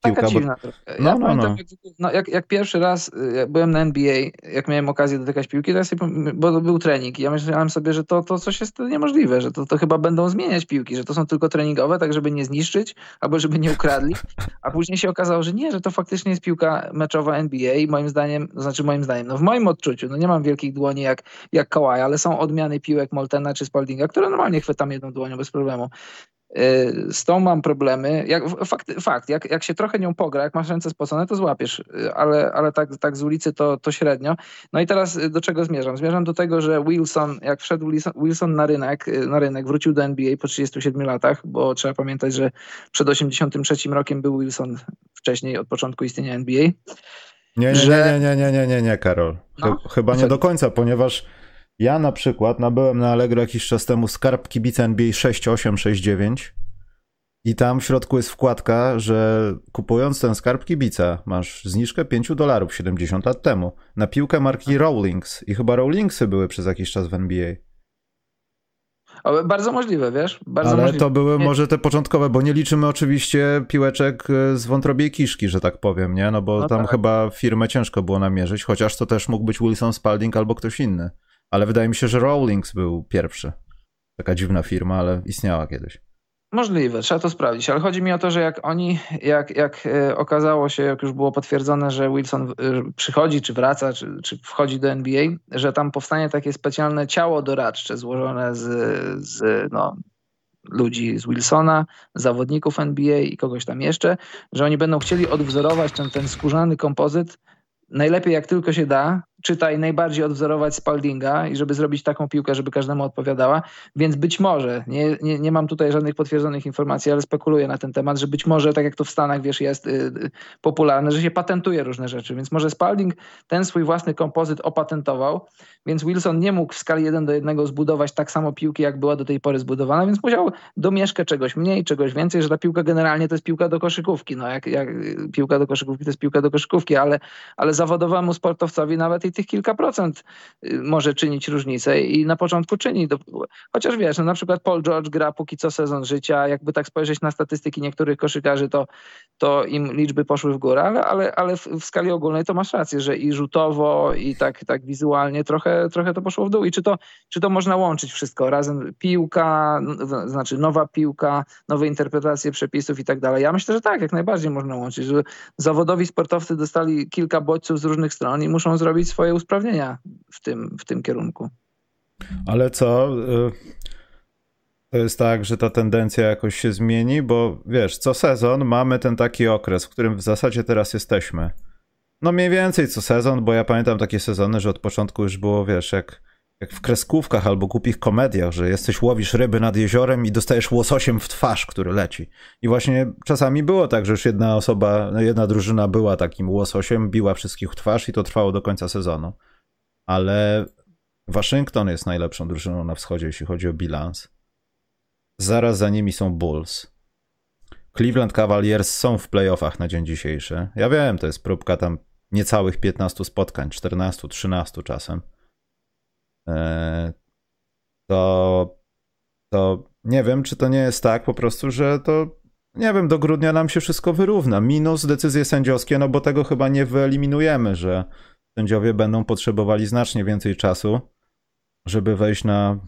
Speaker 2: Taka piłka, dziwna bo... trochę. No, ja no, pamiętam, no. Jak, no, jak, jak, pierwszy raz y, byłem na NBA, jak miałem okazję dotykać piłki, to ja sobie, bo był trening i ja myślałem sobie, że to, to coś jest niemożliwe, że to, to chyba będą zmieniać piłki, że to są tylko treningowe, tak żeby nie zniszczyć, albo żeby nie ukradli, a później się okazało, że nie, że to faktycznie jest piłka meczowa NBA i moim zdaniem, to znaczy moim zdaniem, no w moim odczuciu, no nie mam wielkich dłoni jak, jak Kawhi, ale są odmiany piłek Moltena czy Spaldinga, które normalnie chwytam jedną dłonią bez problemu. Y, z tą mam problemy. Jak, fakt, fakt jak, jak się trochę nią pogra, jak masz ręce spocone, to złapiesz, y, ale, ale tak, tak z ulicy to, to średnio. No i teraz y, do czego zmierzam? Zmierzam do tego, że Wilson, jak wszedł Wilson, Wilson na, rynek, na rynek, wrócił do NBA po 37 latach, bo trzeba pamiętać, że przed 83 rokiem był Wilson wcześniej od początku istnienia NBA.
Speaker 1: Nie, nie, że... nie, nie, nie, nie, nie, nie, Karol. No? Chyba nie do końca, ponieważ ja na przykład nabyłem na Allegro jakiś czas temu skarb kibica NBA 6869 i tam w środku jest wkładka, że kupując ten skarb kibica masz zniżkę 5 dolarów 70 lat temu na piłkę marki Rawlings i chyba Rawlingsy były przez jakiś czas w NBA.
Speaker 2: O, bardzo możliwe, wiesz? Bardzo
Speaker 1: Ale
Speaker 2: możliwe.
Speaker 1: to były nie. może te początkowe, bo nie liczymy oczywiście piłeczek e, z wątrobiej kiszki, że tak powiem, nie? No bo no tam tak. chyba firmę ciężko było namierzyć, chociaż to też mógł być Wilson Spalding albo ktoś inny. Ale wydaje mi się, że Rawlings był pierwszy. Taka dziwna firma, ale istniała kiedyś.
Speaker 2: Możliwe, trzeba to sprawdzić, ale chodzi mi o to, że jak oni, jak, jak e, okazało się, jak już było potwierdzone, że Wilson e, przychodzi, czy wraca, czy, czy wchodzi do NBA, że tam powstanie takie specjalne ciało doradcze złożone z, z no, ludzi z Wilsona, zawodników NBA i kogoś tam jeszcze, że oni będą chcieli odwzorować ten, ten skórzany kompozyt najlepiej jak tylko się da, czytaj, najbardziej odwzorować Spaldinga i żeby zrobić taką piłkę, żeby każdemu odpowiadała. Więc być może, nie, nie, nie mam tutaj żadnych potwierdzonych informacji, ale spekuluję na ten temat, że być może, tak jak to w Stanach, wiesz, jest y, y, popularne, że się patentuje różne rzeczy. Więc może Spalding ten swój własny kompozyt opatentował, więc Wilson nie mógł w skali 1 do 1 zbudować tak samo piłki, jak była do tej pory zbudowana, więc musiał domieszkać czegoś mniej, czegoś więcej, że ta piłka generalnie to jest piłka do koszykówki. No jak, jak piłka do koszykówki to jest piłka do koszykówki, ale, ale zawodowemu sportowcowi nawet i tych kilka procent y, może czynić różnicę i na początku czyni. Chociaż wiesz, no na przykład Paul George gra póki co sezon życia, jakby tak spojrzeć na statystyki niektórych koszykarzy, to, to im liczby poszły w górę, ale, ale, ale w, w skali ogólnej to masz rację, że i rzutowo, i tak, tak wizualnie trochę, trochę to poszło w dół. I czy to, czy to można łączyć wszystko razem? Piłka, znaczy nowa piłka, nowe interpretacje przepisów i tak dalej. Ja myślę, że tak, jak najbardziej można łączyć, że zawodowi sportowcy dostali kilka bodźców z różnych stron i muszą zrobić swoje usprawnienia w tym, w tym kierunku.
Speaker 1: Ale co? Y, to jest tak, że ta tendencja jakoś się zmieni, bo wiesz, co sezon mamy ten taki okres, w którym w zasadzie teraz jesteśmy. No mniej więcej co sezon, bo ja pamiętam takie sezony, że od początku już było, wiesz, jak, jak w kreskówkach albo głupich komediach, że jesteś, łowisz ryby nad jeziorem i dostajesz łososiem w twarz, który leci. I właśnie czasami było tak, że już jedna osoba, jedna drużyna była takim łososiem, biła wszystkich w twarz i to trwało do końca sezonu. Ale Waszyngton jest najlepszą drużyną na wschodzie, jeśli chodzi o bilans. Zaraz za nimi są Bulls. Cleveland Cavaliers są w playoffach na dzień dzisiejszy. Ja wiem, to jest próbka tam niecałych 15 spotkań, 14, 13 czasem. Eee, to, to nie wiem, czy to nie jest tak po prostu, że to nie wiem, do grudnia nam się wszystko wyrówna. Minus decyzje sędziowskie, no bo tego chyba nie wyeliminujemy, że sędziowie będą potrzebowali znacznie więcej czasu, żeby wejść na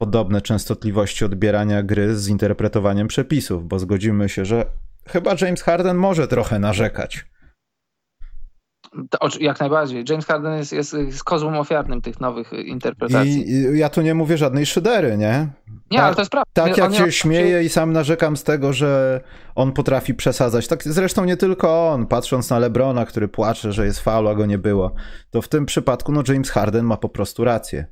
Speaker 1: podobne częstotliwości odbierania gry z interpretowaniem przepisów, bo zgodzimy się, że chyba James Harden może trochę narzekać.
Speaker 2: Jak najbardziej. James Harden jest, jest, jest kozłem ofiarnym tych nowych interpretacji.
Speaker 1: I, I, ja tu nie mówię żadnej szydery, nie?
Speaker 2: Nie, tak, ale to jest prawda.
Speaker 1: Tak jak się śmieję i sam narzekam z tego, że on potrafi przesadzać. Tak zresztą nie tylko on, patrząc na Lebrona, który płacze, że jest faul, a go nie było. To w tym przypadku no James Harden ma po prostu rację.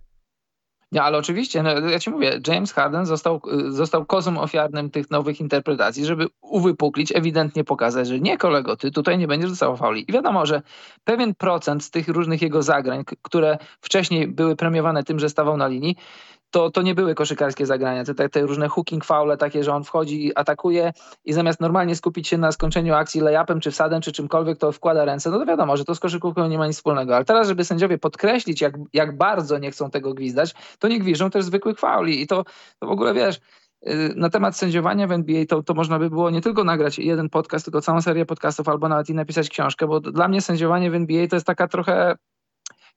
Speaker 2: Nie, ale oczywiście, no, ja ci mówię, James Harden został, został kozą ofiarnym tych nowych interpretacji, żeby uwypuklić, ewidentnie pokazać, że nie kolego, ty tutaj nie będziesz dostawał fauli. I wiadomo, że pewien procent z tych różnych jego zagrań, które wcześniej były premiowane tym, że stawał na linii, to, to nie były koszykarskie zagrania. Te, te różne hooking foule takie, że on wchodzi, atakuje i zamiast normalnie skupić się na skończeniu akcji layupem, czy wsadem, czy czymkolwiek, to wkłada ręce. No to wiadomo, że to z koszykówką nie ma nic wspólnego. Ale teraz, żeby sędziowie podkreślić, jak, jak bardzo nie chcą tego gwizdać, to nie gwiżdżą też zwykłych fauli. I to, to w ogóle wiesz, y, na temat sędziowania w NBA to, to można by było nie tylko nagrać jeden podcast, tylko całą serię podcastów, albo nawet i napisać książkę, bo dla mnie sędziowanie w NBA to jest taka trochę,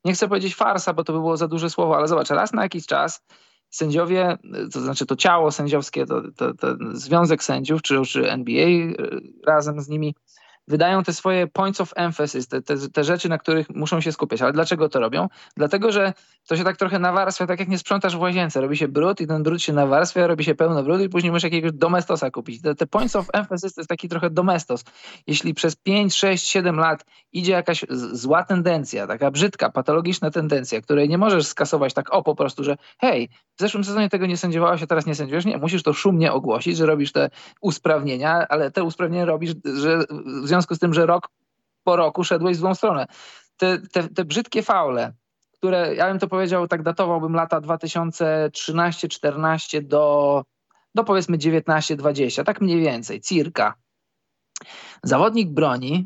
Speaker 2: nie chcę powiedzieć farsa, bo to by było za duże słowo, ale zobacz, raz na jakiś czas sędziowie, to znaczy to ciało sędziowskie, to, to, to Związek Sędziów czy, czy NBA e, razem z nimi wydają te swoje points of emphasis, te, te, te, rzeczy, na których muszą się skupiać. Ale dlaczego to robią? Dlatego, że to się tak trochę nawarstwia, tak jak nie sprzątasz w łazience. Robi się brud i ten brud się nawarstwia, robi się pełno brudu i później musisz jakiegoś domestosa kupić. Te, te points of emphasis to jest taki trochę domestos. Jeśli przez 5, 6, 7 lat idzie jakaś zła tendencja, taka brzydka, patologiczna tendencja, której nie możesz skasować tak o po prostu, że hej, w zeszłym sezonie tego nie sędziowałeś, a teraz nie sędziujesz. Nie, musisz to szumnie ogłosić, że robisz te usprawnienia, ale te usprawnienia robisz, że w związku z tym, że rok po roku szedłeś w złą stronę. Te, te, te brzydkie faule, które, ja bym to powiedział, tak datowałbym lata 2013-14 do, do powiedzmy 19-20, tak mniej więcej, circa. Zawodnik broni,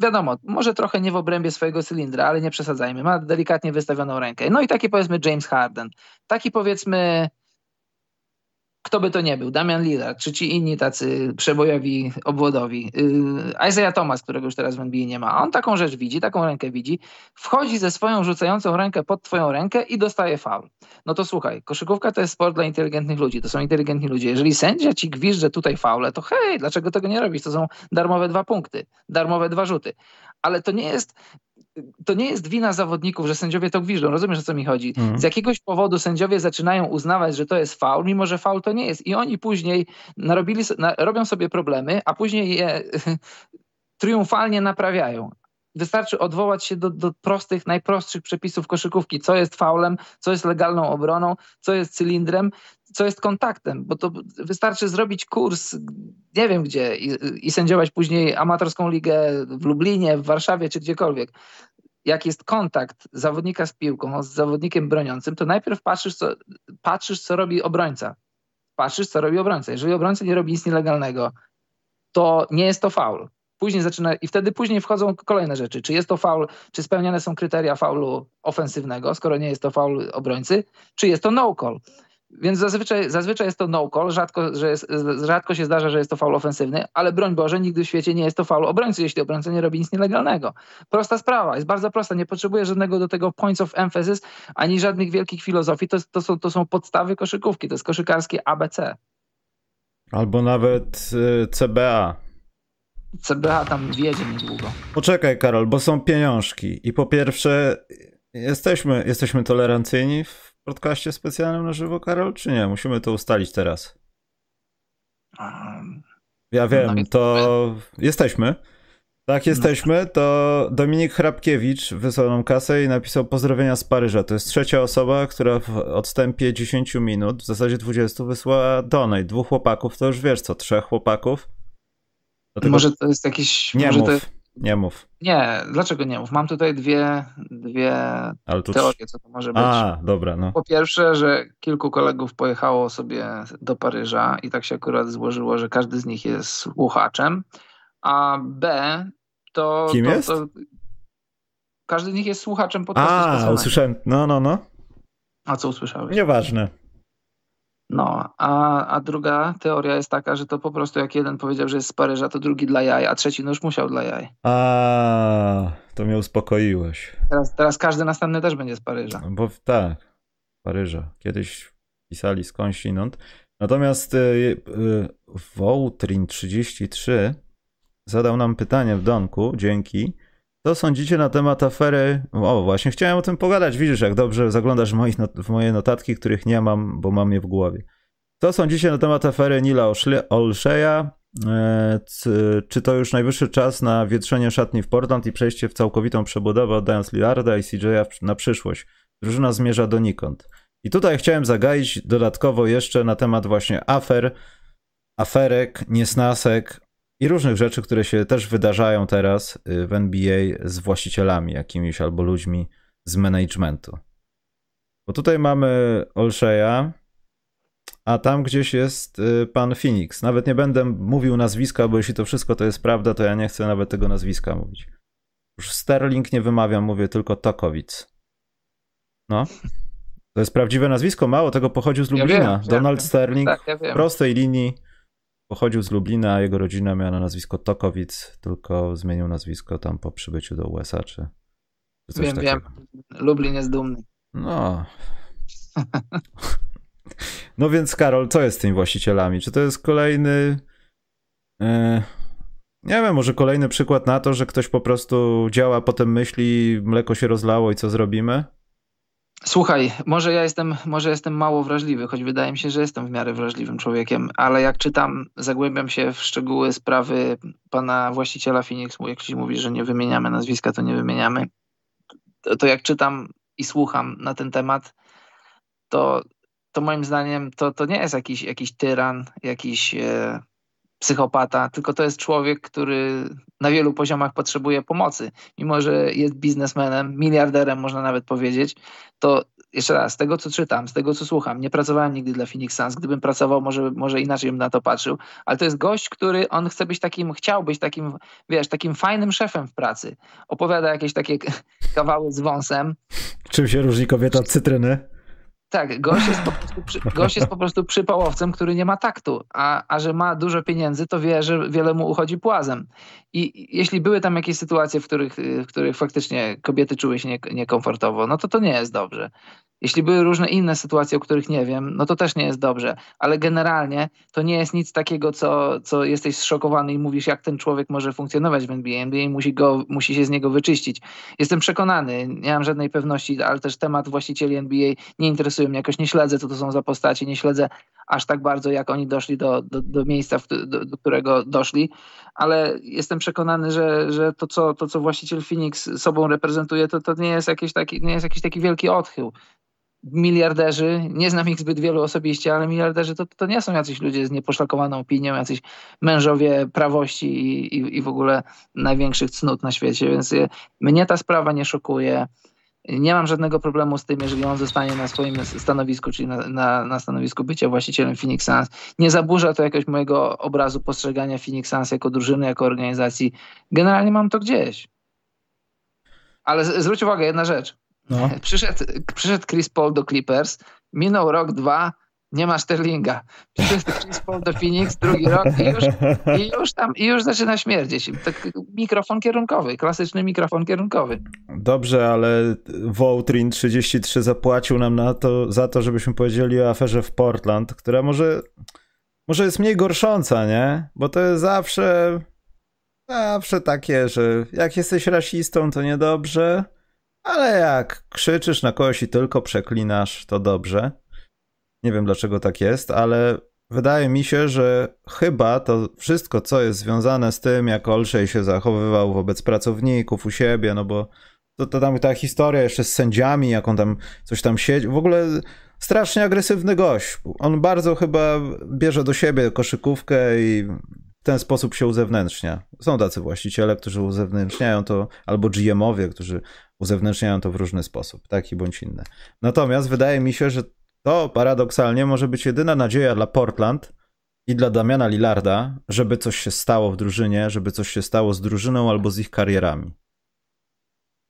Speaker 2: wiadomo, może trochę nie w obrębie swojego cylindra, ale nie przesadzajmy, ma delikatnie wystawioną rękę. No i taki powiedzmy James Harden, taki powiedzmy kto by to nie był, Damian Lillard, czy ci inni tacy przebojowi, obwodowi, yy, Isaiah Thomas, którego już teraz w NBA nie ma, on taką rzecz widzi, taką rękę widzi, wchodzi ze swoją rzucającą rękę pod twoją rękę i dostaje faul. No to słuchaj, koszykówka to jest sport dla inteligentnych ludzi, to są inteligentni ludzie. Jeżeli sędzia ci gwizdże tutaj faule, to hej, dlaczego tego nie robisz? To są darmowe dwa punkty, darmowe dwa rzuty. Ale to nie jest to nie jest wina zawodników, że sędziowie to gwiżdżą. Rozumiesz, o co mi chodzi? Mhm. Z jakiegoś powodu sędziowie zaczynają uznawać, że to jest faul, mimo że faul to nie jest. I oni później narobili, na, robią sobie problemy, a później je [LAUGHS] triumfalnie naprawiają. wystarczy odwołać się do, do prostych, najprostszych przepisów koszykówki, co jest faulem, co jest legalną obroną, co jest cylindrem, co jest kontaktem, bo to wystarczy zrobić kurs, nie wiem gdzie, i, i sędziować później amatorską ligę w Lublinie, w Warszawie czy gdziekolwiek. Jak jest kontakt zawodnika z piłką, z zawodnikiem broniącym, to najpierw patrzysz, co, patrzysz, co robi obrońca. Patrzysz, co robi obrońca. Jeżeli obrońca nie robi nic nielegalnego, to nie jest to faul. Później zaczyna, i wtedy później wchodzą kolejne rzeczy. Czy jest to faul, czy spełniane są kryteria faulu ofensywnego, skoro nie jest to faul obrońcy, czy jest to no call. Więc zazwyczaj, zazwyczaj jest to no call, rzadko, że jest, rzadko się zdarza, że jest to faul ofensywny, ale broń Boże, nigdy w świecie nie jest to faul obrońcy, jeśli obrońca nie robi nic nielegalnego. Prosta sprawa, jest bardzo prosta, nie potrzebuje żadnego do tego points of emphasis, ani żadnych wielkich filozofii, to, to, są, to są podstawy koszykówki, to jest koszykarskie ABC.
Speaker 1: Albo nawet y, CBA.
Speaker 2: CBA tam wiedzie niedługo.
Speaker 1: Poczekaj, Karol, bo są pieniążki. I po pierwsze, jesteśmy, jesteśmy tolerancyjni w podcaście specjalnym na żywo, Karol, czy nie? Musimy to ustalić teraz. Um, ja wiem, no, to jesteśmy. Tak, jesteśmy. To Dominik Hrabkiewicz wysłał nam kasę i napisał pozdrowienia z Paryża. To jest trzecia osoba, która w odstępie 10 minut, w zasadzie 20, wysłała donate. Dwóch chłopaków, to już wiesz co, trzech chłopaków.
Speaker 2: Dlatego... Może to jest jakiś...
Speaker 1: Nie
Speaker 2: może to...
Speaker 1: nie mów.
Speaker 2: Nie, dlaczego nie mów? Mam tutaj dwie, dwie teorie, co to może być.
Speaker 1: A, dobra, no.
Speaker 2: Po pierwsze, że kilku kolegów pojechało sobie do Paryża i tak się akurat złożyło, że każdy z nich jest słuchaczem, a B to...
Speaker 1: Kim
Speaker 2: to,
Speaker 1: jest?
Speaker 2: To... Każdy z nich jest słuchaczem podcastu
Speaker 1: A, usłyszałem, no, no, no.
Speaker 2: A co usłyszałeś?
Speaker 1: Nieważne.
Speaker 2: No, a, a druga teoria jest taka, że to po prostu jak jeden powiedział, że jest z Paryża, to drugi dla jaj, a trzeci no już musiał dla jaj.
Speaker 1: A, to mnie uspokoiłeś.
Speaker 2: Teraz, teraz każdy następny też będzie z Paryża.
Speaker 1: No bo tak, Paryża. Kiedyś pisali skądśinąd. Natomiast y, y, Wołtrin33 zadał nam pytanie w Donku, dzięki. Co sądzicie na temat afery? O, właśnie chciałem o tym pogadać. Widzisz, jak dobrze zaglądasz w, moich w moje notatki, których nie mam, bo mam je w głowie. Co sądzicie na temat afery Nila Olsheya? E, czy to już najwyższy czas na wietrzenie szatni w Portland i przejście w całkowitą przebudowę, oddając Lillarda i CJ'a na przyszłość? Drużyna zmierza donikąd. I tutaj chciałem zagaić dodatkowo jeszcze na temat właśnie afer, aferek, niesnasek, i różnych rzeczy, które się też wydarzają teraz y, w NBA z właścicielami jakimiś albo ludźmi z managementu. Bo tutaj mamy Olsheya, a tam gdzieś jest y, pan Phoenix. Nawet nie będę mówił nazwiska, bo jeśli to wszystko to jest prawda, to ja nie chcę nawet tego nazwiska mówić. Już Sterling nie wymawiam, mówię tylko Tokowic. No. To jest prawdziwe nazwisko, mało tego pochodził z Lublina. Ja wiem, Donald ja Sterling tak, ja w prostej linii Pochodził z Lublina, a jego rodzina miała na nazwisko Tokowic, tylko zmienił nazwisko tam po przybyciu do USA, czy,
Speaker 2: czy coś wiem, takiego. Wiem, Lublin jest dumny.
Speaker 1: No. no więc Karol, co jest z tymi właścicielami? Czy to jest kolejny... Yy... Nie wiem, może kolejny przykład na to, że ktoś po prostu działa, potem myśli, mleko się rozlało i co zrobimy?
Speaker 2: Słuchaj, może ja jestem, może jestem mało wrażliwy, choć wydaje mi się, że jestem w miarę wrażliwym człowiekiem, ale jak czytam, zagłębiam się w szczegóły sprawy pana właściciela Phoenix, jak się mówi, że nie wymieniamy nazwiska, to nie wymieniamy, to, to jak czytam i słucham na ten temat, to, to moim zdaniem to, to nie jest jakiś, jakiś tyran, jakiś e, psychopata, tylko to jest człowiek, który na wielu poziomach potrzebuje pomocy. Mimo, że jest biznesmenem, miliarderem można nawet powiedzieć, to jeszcze raz, z tego co czytam, z tego co słucham, nie pracowałem nigdy dla Phoenix Suns, gdybym pracował, może, może inaczej bym na to patrzył, ale to jest gość, który on chce być takim, chciał być takim, wiesz, takim fajnym szefem w pracy. Opowiada jakieś takie [LAUGHS] kawały z wąsem.
Speaker 1: Czym się różni kobieta od cytryny?
Speaker 2: Tak, gość jest, po prostu, przy, [LAUGHS] gość jest po prostu przypałowcem, który nie ma taktu, a, a że ma dużo pieniędzy, to wie, że wiele mu uchodzi płazem. I jeśli były tam jakieś sytuacje, w których, w których faktycznie kobiety czuły się nie, niekomfortowo, no to to nie jest dobrze. Jeśli były różne inne sytuacje, o których nie wiem, no to też nie jest dobrze. Ale generalnie to nie jest nic takiego, co, co jesteś zszokowany i mówisz, jak ten człowiek może funkcjonować w NBA. NBA musi, go, musi się z niego wyczyścić. Jestem przekonany, nie mam żadnej pewności, ale też temat właścicieli NBA nie interesuje mnie. Jakoś nie śledzę, co to są za postacie, nie śledzę aż tak bardzo, jak oni doszli do, do, do miejsca, do, do, którego doszli, ale jestem przekonany, że, że to, co, to, co właściciel Phoenix sobą reprezentuje, to, to nie, jest jakiś taki, nie jest jakiś taki wielki odchył miliarderzy, nie znam ich zbyt wielu osobiście, ale miliarderzy to, to nie są jacyś ludzie z nieposzlakowaną opinią, jacyś mężowie prawości i, i, i w ogóle największych cnót na świecie, więc mnie ta sprawa nie szokuje. Nie mam żadnego problemu z tym, jeżeli on zostanie na swoim stanowisku, czyli na, na, na stanowisku bycia właścicielem Phoenix Suns. Nie zaburza to jakiegoś mojego obrazu postrzegania Phoenix Suns jako drużyny, jako organizacji. Generalnie mam to gdzieś. Ale zwróć uwagę, jedna rzecz. No. [LAUGHS] Przyszedł, przyszedł Chris Paul do Clippers, minął rok, dwa, nie ma Sterlinga. Przyszedł Chris Paul do Phoenix, drugi rok i już, i już tam i już zaczyna śmierdzieć. Tak, mikrofon kierunkowy, klasyczny mikrofon kierunkowy.
Speaker 1: Dobrze, ale Voutrin 33 zapłacił nam na to, za to, żebyśmy powiedzieli o aferze w Portland, która może, może jest mniej gorsząca, nie? Bo to jest zawsze zawsze takie, że jak jesteś rasistą, to niedobrze, ale jak krzyczysz na kogoś i tylko przeklinasz, to dobrze. Nie wiem dlaczego tak jest, ale wydaje mi się, że chyba to wszystko, co jest związane z tym, jak Olszej się zachowywał wobec pracowników u siebie, no bo to, to tam ta historia jeszcze z sędziami, jak on tam coś tam siedzi, w ogóle strasznie agresywny gość. On bardzo chyba bierze do siebie koszykówkę i w ten sposób się uzewnętrznia. Są tacy właściciele, którzy uzewnętrzniają to, albo GM-owie, którzy uzewnętrzniają to w różny sposób, taki bądź inny. Natomiast wydaje mi się, że to paradoksalnie może być jedyna nadzieja dla Portland i dla Damiana Lillarda, żeby coś się stało w drużynie, żeby coś się stało z drużyną albo z ich karierami.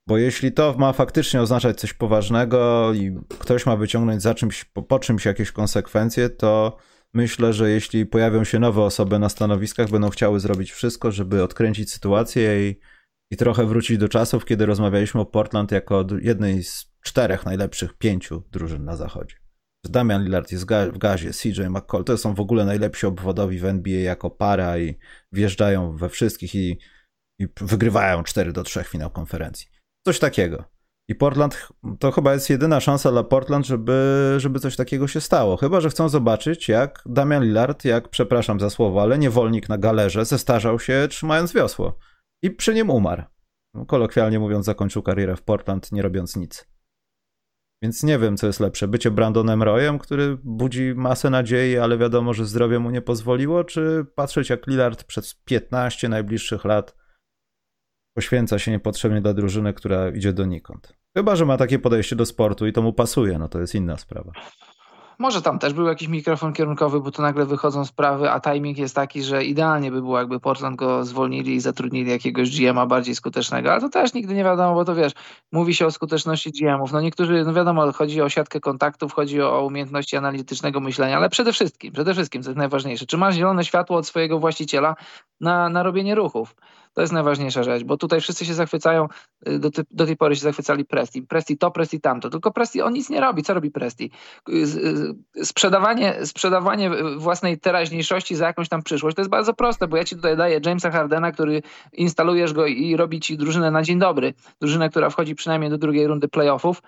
Speaker 1: Bo jeśli to ma faktycznie oznaczać coś poważnego i ktoś ma wyciągnąć za czymś, po, po czymś jakieś konsekwencje, to myślę, że jeśli pojawią się nowe osoby na stanowiskach, będą chciały zrobić wszystko, żeby odkręcić sytuację i, i trochę wrócić do czasów, kiedy rozmawialiśmy o Portland jako jednej z czterech najlepszych pięciu drużyn na zachodzie. Damian Lillard jest w gazie, CJ McCall, to są w ogóle najlepsi obwodowi w NBA jako para i wjeżdżają we wszystkich i, i wygrywają 4 do 3 finał konferencji. Coś takiego. I Portland, to chyba jest jedyna szansa dla Portland, żeby, żeby coś takiego się stało. Chyba, że chcą zobaczyć, jak Damian Lillard, jak, przepraszam za słowo, ale niewolnik na galerze, zestarzał się trzymając wiosło. I przy nim umarł. Kolokwialnie mówiąc, zakończył karierę w Portland, nie robiąc nic. Więc nie wiem, co jest lepsze. Bycie Brandonem Royem, który budzi masę nadziei, ale wiadomo, że zdrowie mu nie pozwoliło, czy patrzeć jak Lillard przez 15 najbliższych lat poświęca się niepotrzebnie dla drużyny, która idzie donikąd. Chyba, że ma takie podejście do sportu i to mu pasuje, no to jest inna sprawa.
Speaker 2: Może tam też był jakiś mikrofon kierunkowy, bo tu nagle wychodzą sprawy, a timing jest taki, że idealnie by było, jakby Portland go zwolnili i zatrudnili jakiegoś GM-a bardziej skutecznego, ale to też nigdy nie wiadomo, bo to wiesz, mówi się o skuteczności GM-ów. No niektórzy, no wiadomo, chodzi o siatkę kontaktów, chodzi o umiejętności analitycznego myślenia, ale przede wszystkim, przede wszystkim, co jest najważniejsze, czy masz zielone światło od swojego właściciela na, na robienie ruchów. To jest najważniejsza rzecz, bo tutaj wszyscy się zachwycają, y, do, ty, do tej pory się zachwycali Presti. Presti to, Presti tamto. Tylko Presti on nic nie robi. Co robi Presti? Y, y, sprzedawanie, sprzedawanie własnej teraźniejszości za jakąś tam przyszłość to jest bardzo proste, bo ja ci tutaj daję Jamesa Hardena, który instalujesz go i robi ci drużynę na dzień dobry. Drużynę, która wchodzi przynajmniej do drugiej rundy playoffów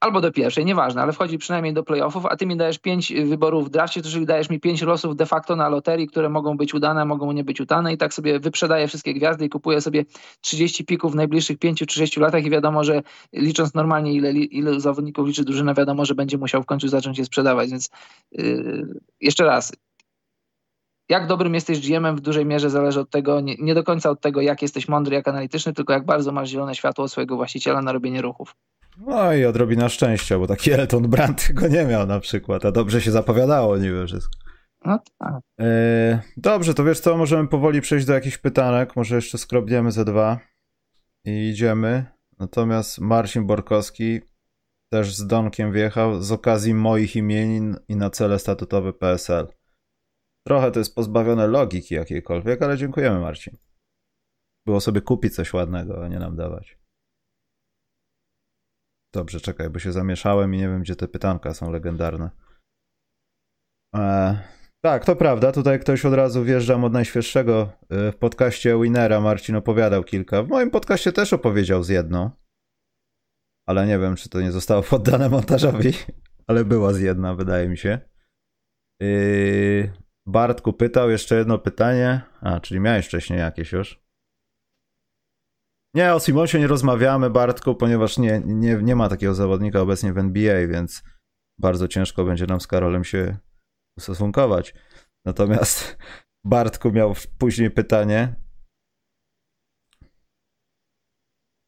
Speaker 2: albo do pierwszej, nieważne, ale wchodzi przynajmniej do playoffów, a ty mi dajesz pięć wyborów w drafcie, czyli dajesz mi pięć losów de facto na loterii, które mogą być udane, mogą nie być udane i tak sobie wyprzedaję wszystkie gwiazdy i kupuję sobie 30 pików w najbliższych 5 czy 6 latach i wiadomo, że licząc normalnie ile, ile zawodników liczy drużyna, wiadomo, że będzie musiał w końcu zacząć je sprzedawać, więc yy, jeszcze raz, jak dobrym jesteś GM-em w dużej mierze zależy od tego, nie, nie, do końca od tego, jak jesteś mądry, jak analityczny, tylko jak bardzo masz zielone światło swojego właściciela na robienie ruchów.
Speaker 1: No i odrobina szczęścia, bo taki Elton Brand go nie miał na przykład, a dobrze się zapowiadało niby wszystko. No tak. E, dobrze, to wiesz co, możemy powoli przejść do jakichś pytanek, może jeszcze skrobniemy ze dwa i idziemy. Natomiast Marcin Borkowski też z Donkiem wjechał z okazji moich imienin i na cele statutowe PSL. Trochę to jest pozbawione logiki jakiejkolwiek, ale dziękujemy Marcin. Było sobie kupić coś ładnego, a nie nam dawać. Dobrze, czekaj, bo się zamieszałem i nie wiem, gdzie te pytanka są legendarne. E, tak, to prawda. Tutaj ktoś od razu wjeżdżam od najświeższego. E, w podcaście Winera Marcin opowiadał kilka. W moim podcaście też opowiedział z jedną. Ale nie wiem, czy to nie zostało poddane [LAUGHS] montażowi. Ale była z jedna, wydaje mi się. Yy, Bartku pytał jeszcze jedno pytanie. A, czyli miałeś wcześniej jakieś już. Nie, o Simonsie nie rozmawiamy, Bartku, ponieważ nie, nie, nie ma takiego zawodnika obecnie w NBA, więc bardzo ciężko będzie nam z Karolem się ustosunkować. Natomiast [LAUGHS] Bartku miał później pytanie.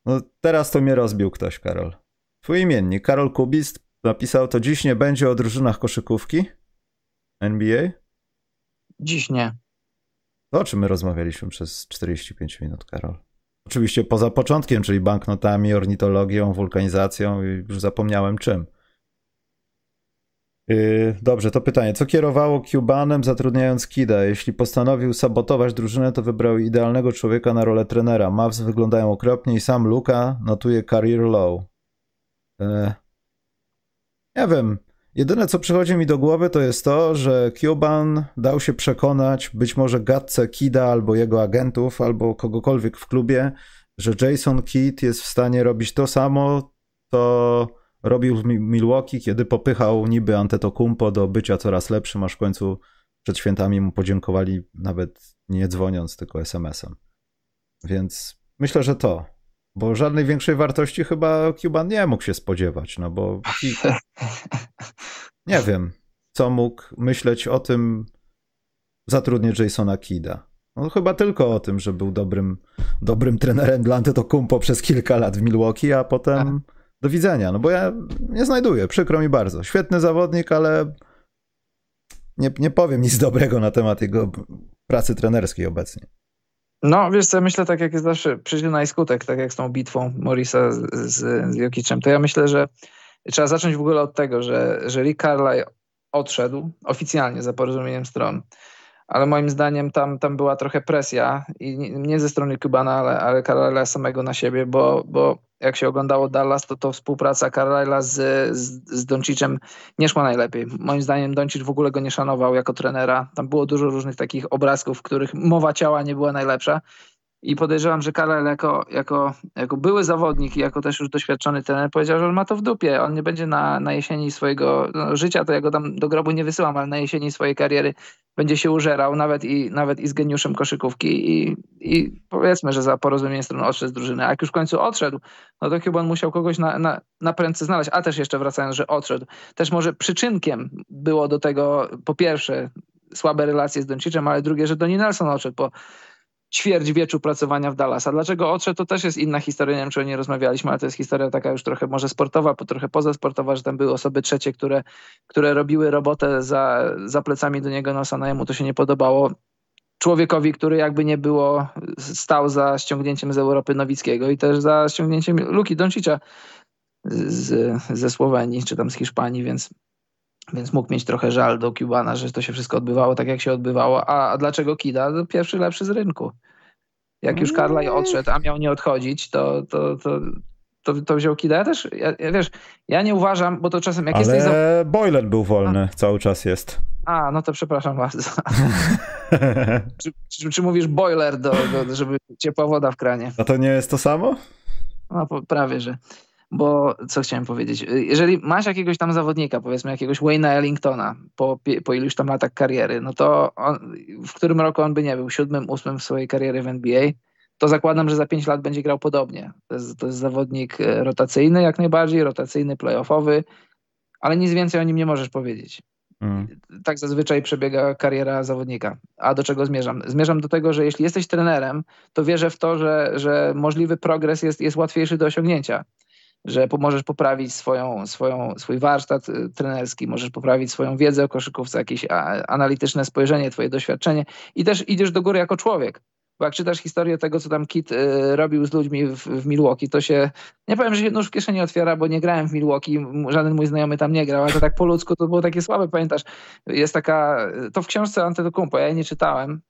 Speaker 1: No teraz to mnie rozbił ktoś, Karol. Twój imiennik, Karol Kubist, napisał to dziś nie będzie o drużynach koszykówki NBA?
Speaker 2: Dziś nie.
Speaker 1: To o czym my rozmawialiśmy przez 45 minut, Karol? Oczywiście poza początkiem, czyli banknotami, ornitologią, wulkanizacją i już zapomniałem czym. Yy, dobrze, to pytanie. Co kierowało Cubanem zatrudniając Kida? Jeśli postanowił sabotować drużynę, to wybrał idealnego człowieka na rolę trenera. Mavs wyglądają okropnie i sam Luka notuje career low. Yy, nie wiem. Jedyne, co przychodzi mi do głowy, to jest to, że Cuban dał się przekonać być może gadce Kida albo jego agentów, albo kogokolwiek w klubie, że Jason Kidd jest w stanie robić to samo, co robił w Milwaukee, kiedy popychał niby Antetokumpo do bycia coraz lepszym, aż w końcu przed świętami mu podziękowali nawet nie dzwoniąc, tylko SMS-em. Więc myślę, że to. Bo żadnej większej wartości chyba Cuban nie mógł się spodziewać, no bo [LAUGHS] nie wiem, co mógł myśleć o tym zatrudnić Jasona Kida. No chyba tylko o tym, że był dobrym, dobrym trenerem dla Antetokumpo przez kilka lat w Milwaukee, a potem tak. do widzenia. No bo ja nie znajduję, przykro mi bardzo. Świetny zawodnik, ale nie, nie powiem nic dobrego na temat jego pracy trenerskiej obecnie.
Speaker 2: No, wiesz co, myślę tak jak jest zawsze przyczyna i skutek, tak jak z tą bitwą Morisa z, z, z Jokiczem, to ja myślę, że trzeba zacząć w ogóle od tego, że, że Rick Carlisle odszedł oficjalnie za porozumieniem stron, ale moim zdaniem tam, tam była trochę presja i nie, ze strony Kubana, ale, ale Carlisle'a samego na siebie, bo, bo jak się oglądało Dallas, to to współpraca Carlisle'a z, z, z Doncicem nie szła najlepiej. Moim zdaniem Doncic w ogóle go nie szanował jako trenera. Tam było dużo różnych takich obrazków, w których mowa ciała nie była najlepsza. I podejrzewam, że Karel jako, jako, jako były zawodnik i jako też już doświadczony trener powiedział, że on ma to w dupie. On nie będzie na, na jesieni swojego no, życia, to ja go tam do grobu nie wysyłam, ale na jesieni swojej kariery będzie się użerał, nawet i, nawet i z geniuszem koszykówki i, i powiedzmy, że za porozumienie stron odszedł z drużyny. A jak już w końcu odszedł, no to chyba on musiał kogoś na, na, na prędce znaleźć. A też jeszcze wracając, że odszedł. Też może przyczynkiem było do tego po pierwsze słabe relacje z Doncicem, ale drugie, że Donnie Nelson odszedł po ćwierćwieczu pracowania w Dallas. A dlaczego odszedł, to też jest inna historia, nie wiem, czy o niej rozmawialiśmy, ale to jest historia taka już trochę może sportowa, trochę pozasportowa, że tam były osoby trzecie, które, które robiły robotę za, za plecami do niego nosa, no jemu to się nie podobało. Człowiekowi, który jakby nie było, stał za ściągnięciem z Europy Nowickiego i też za ściągnięciem Luki Doncicza z, ze Słowenii, czy tam z Hiszpanii, więc więc mógł mieć trochę żal do Cubana, że to się wszystko odbywało tak, jak się odbywało. A, a dlaczego Kida? No, pierwszy lepszy z rynku. Jak już mm. odszedł, a miał nie odchodzić, to, to, to, to, to wziął Kida. Ja też, ja, ja, wiesz, ja nie uważam, bo to czasem jak
Speaker 1: Ale
Speaker 2: jesteś...
Speaker 1: Ale Boylan był wolny, a. cały czas jest.
Speaker 2: A, no to przepraszam bardzo. [LAUGHS] czy, czy, czy, mówisz boiler, do, do, żeby ciepła woda w kranie?
Speaker 1: A to nie jest to samo?
Speaker 2: No prawie, że bo co chciałem powiedzieć? Jeżeli masz jakiegoś tam zawodnika, powiedzmy jakiegoś Wayne'a Ellingtona po, po iluś tam latach kariery, no to on, w którym roku on by nie był, siódmym, ósmym w swojej karierze w NBA, to zakładam, że za pięć lat będzie grał podobnie. To jest, to jest zawodnik e, rotacyjny jak najbardziej, rotacyjny, playoffowy, ale nic więcej o nim nie możesz powiedzieć. Mm. Tak zazwyczaj przebiega kariera zawodnika. A do czego zmierzam? Zmierzam do tego, że jeśli jesteś trenerem, to wierzę w to, że, że możliwy progres jest, jest łatwiejszy do osiągnięcia że możesz poprawić swoją, swoją, swój warsztat y, trenerski, możesz poprawić swoją wiedzę o koszykówce, jakieś analityczne spojrzenie, twoje doświadczenie i też idziesz do góry jako człowiek. Bo jak czytasz historię tego, co tam Kit y, robił z ludźmi w, w, Milwaukee, to się, nie powiem, że się nóż w kieszeni otwiera, bo nie grałem w Milwaukee, żaden mój znajomy tam nie grał, ale to tak po ludzku to było takie słabe, pamiętasz? Jest taka, to w książce Antetokumpo, ja jej nie czytałem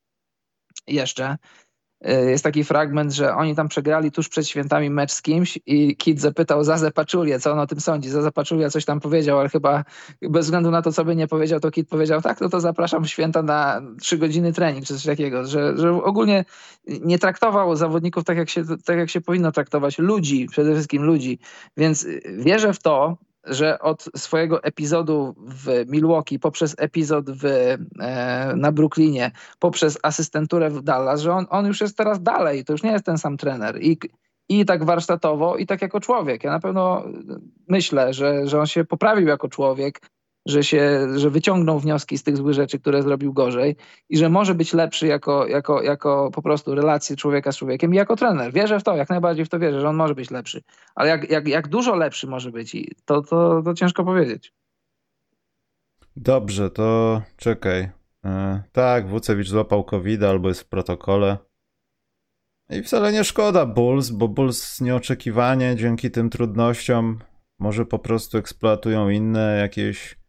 Speaker 2: jeszcze, y, jest taki fragment, że oni tam przegrali tuż przed świętami mecz z kimś i Kid zapytał Zazę Paczulię, co on o tym sądzi. Zaza Paczulia coś tam powiedział, ale chyba bez względu na to, co by nie powiedział, to Kid powiedział tak, no to zapraszam święta na trzy godziny trening, czy coś takiego, że, że ogólnie nie traktował zawodników tak jak, się, tak, jak się powinno traktować. Ludzi, przede wszystkim ludzi. Więc wierzę w to, że od swojego epizodu w Milwaukee, poprzez epizod w, e, na Brooklynie, poprzez asystenturę w Dallas, że on, on już jest teraz dalej, to już nie jest ten sam trener. I, i tak warsztatowo, i tak jako człowiek. Ja na pewno myślę, że, że on się poprawił jako człowiek, że, się, że wyciągnął wnioski z tych złych rzeczy, które zrobił gorzej i że może być lepszy jako, jako, jako po prostu relacje człowieka z człowiekiem i jako trener. Wierzę w to, jak najbardziej w to wierzę, że on może być lepszy. Ale jak, jak, jak dużo lepszy może być, to, to, to ciężko powiedzieć.
Speaker 1: Dobrze, to czekaj. E, tak, Wucewicz złapał covid albo jest w protokole. I wcale nie szkoda Bulls, bo Bulls nieoczekiwanie dzięki tym trudnościom może po prostu eksploatują inne jakieś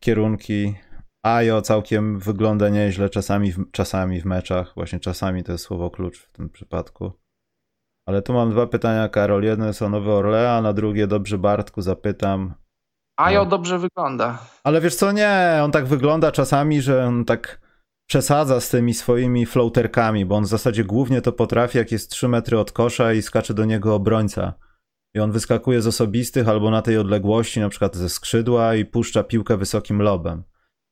Speaker 1: kierunki. Ajo całkiem wygląda nieźle czasami w, czasami w meczach. Właśnie czasami to jest słowo klucz w tym przypadku. Ale tu mam dwa pytania, Karol. Jedno jest o Nowy Orlean, a drugie dobrze Bartku zapytam.
Speaker 2: Ajo no. dobrze wygląda.
Speaker 1: Ale wiesz co, nie, on tak wygląda czasami, że on tak przesadza z tymi swoimi floaterkami, bo on w zasadzie głównie to potrafi, jak jest 3 metry od kosza i skacze do niego obrońca i on wyskakuje z osobistych albo na tej odległości, na przykład ze skrzydła i puszcza piłkę wysokim lobem.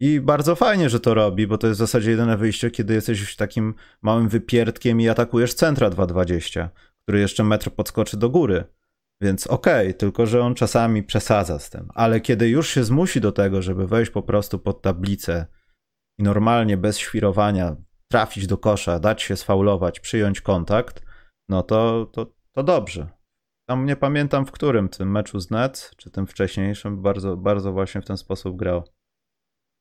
Speaker 1: I bardzo fajnie, że to robi, bo to jest w zasadzie jedyne wyjście, kiedy jesteś takim małym wypierdkiem i atakujesz centra 2.20, który jeszcze metr podskoczy do góry. Więc okej, okay, tylko że on czasami przesadza z tym. Ale kiedy już się zmusi do tego, żeby wejść po prostu pod tablicę i normalnie bez świrowania trafić do kosza, dać się sfaulować, przyjąć kontakt, no to, to, to dobrze. Tam nie pamiętam w którym, tym meczu z Nets, czy tym wcześniejszym, bardzo, bardzo właśnie w ten sposób grał.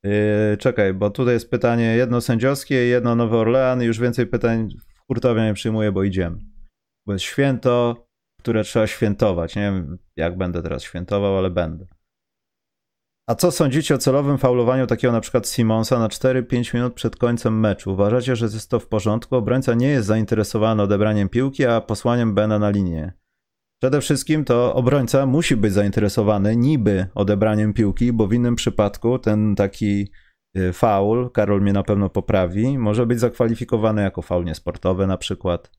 Speaker 1: Yy, czekaj, bo tutaj jest pytanie jedno sędziowskie, jedno Nowy Orlean już więcej pytań w hurtowia nie przyjmuję, bo idziemy. Bo jest święto, które trzeba świętować. Nie wiem, jak będę teraz świętował, ale będę. A co sądzicie o celowym faulowaniu takiego na przykład Simonsa na 4-5 minut przed końcem meczu? Uważacie, że jest to w porządku? Obrońca nie jest zainteresowany odebraniem piłki, a posłaniem Bena na linię. Przede wszystkim to obrońca musi być zainteresowany niby odebraniem piłki, bo w innym przypadku ten taki y, faul, Karol mnie na pewno poprawi, może być zakwalifikowany jako faul niesportowy na przykład.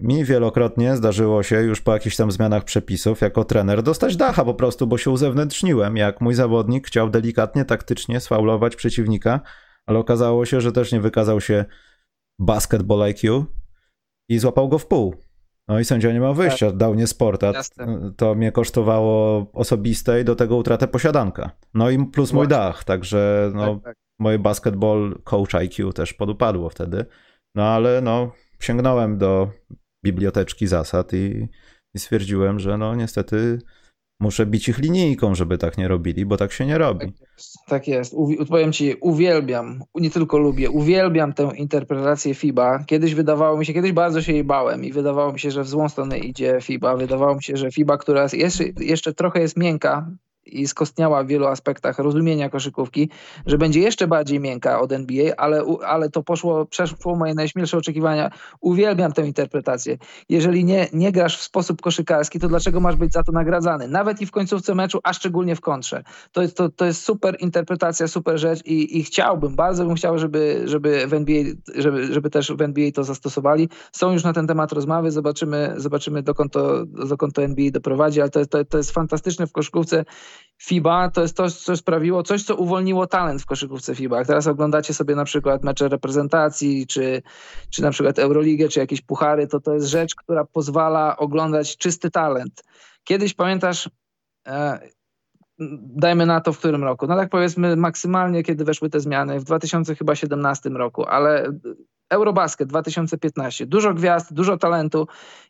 Speaker 1: Mi wielokrotnie zdarzyło się już po jakichś tam zmianach przepisów jako trener dostać dacha po prostu, bo się uzewnętrzniłem, jak mój zawodnik chciał delikatnie, taktycznie sfaulować przeciwnika, ale okazało się, że też nie wykazał się basketball IQ i złapał go w pół. No i sędzia nie ma wyjścia, tak. dał nie sporta. To mnie kosztowało osobiste i do tego utratę posiadanka. No i plus mój dach, także no, tak, tak. moje basketball coach IQ też podupadło wtedy. No ale no, sięgnąłem do biblioteczki zasad i, i stwierdziłem, że no niestety muszę bić ich linijką, żeby tak nie robili, bo tak się nie robi. Tak
Speaker 2: jest. Tak jest. powiem ci, uwielbiam, nie tylko lubię, uwielbiam tę interpretację FIBA. Kiedyś wydawało mi się, kiedyś bardzo się jej bałem i wydawało mi się, że w złą stronę idzie FIBA. Wydawało mi się, że FIBA, która jest jeszcze, jeszcze trochę jest miękka, i skostniała w wielu aspektach rozumienia koszykówki, że będzie jeszcze bardziej miękka od NBA, ale, ale to poszło, przeszło moje najśmielsze oczekiwania. Uwielbiam tę interpretację. Jeżeli nie, nie grasz w sposób koszykarski, to dlaczego masz być za to nagradzany? Nawet i w końcówce meczu, a szczególnie w kontrze. To jest, to, to jest super interpretacja, super rzecz i, i chciałbym, bardzo bym chciał, żeby, żeby w NBA, żeby, żeby też w NBA to zastosowali. Są już na ten temat rozmowy, zobaczymy, zobaczymy dokąd to, dokąd to NBA doprowadzi, ale to, to, to jest fantastyczne w koszykówce FIBA to jest to, co sprawiło, coś, co uwolniło talent w koszykówce FIBA. Jak teraz oglądacie sobie na przykład mecze reprezentacji, czy, czy na przykład Euroligę, czy jakieś puchary, to to jest rzecz, która pozwala oglądać czysty talent. Kiedyś pamiętasz, e, dajmy na to w którym roku, no tak powiedzmy maksymalnie, kiedy weszły te zmiany, w 2017 roku, ale Eurobasket 2015. Dużo gwiazd, dużo talentu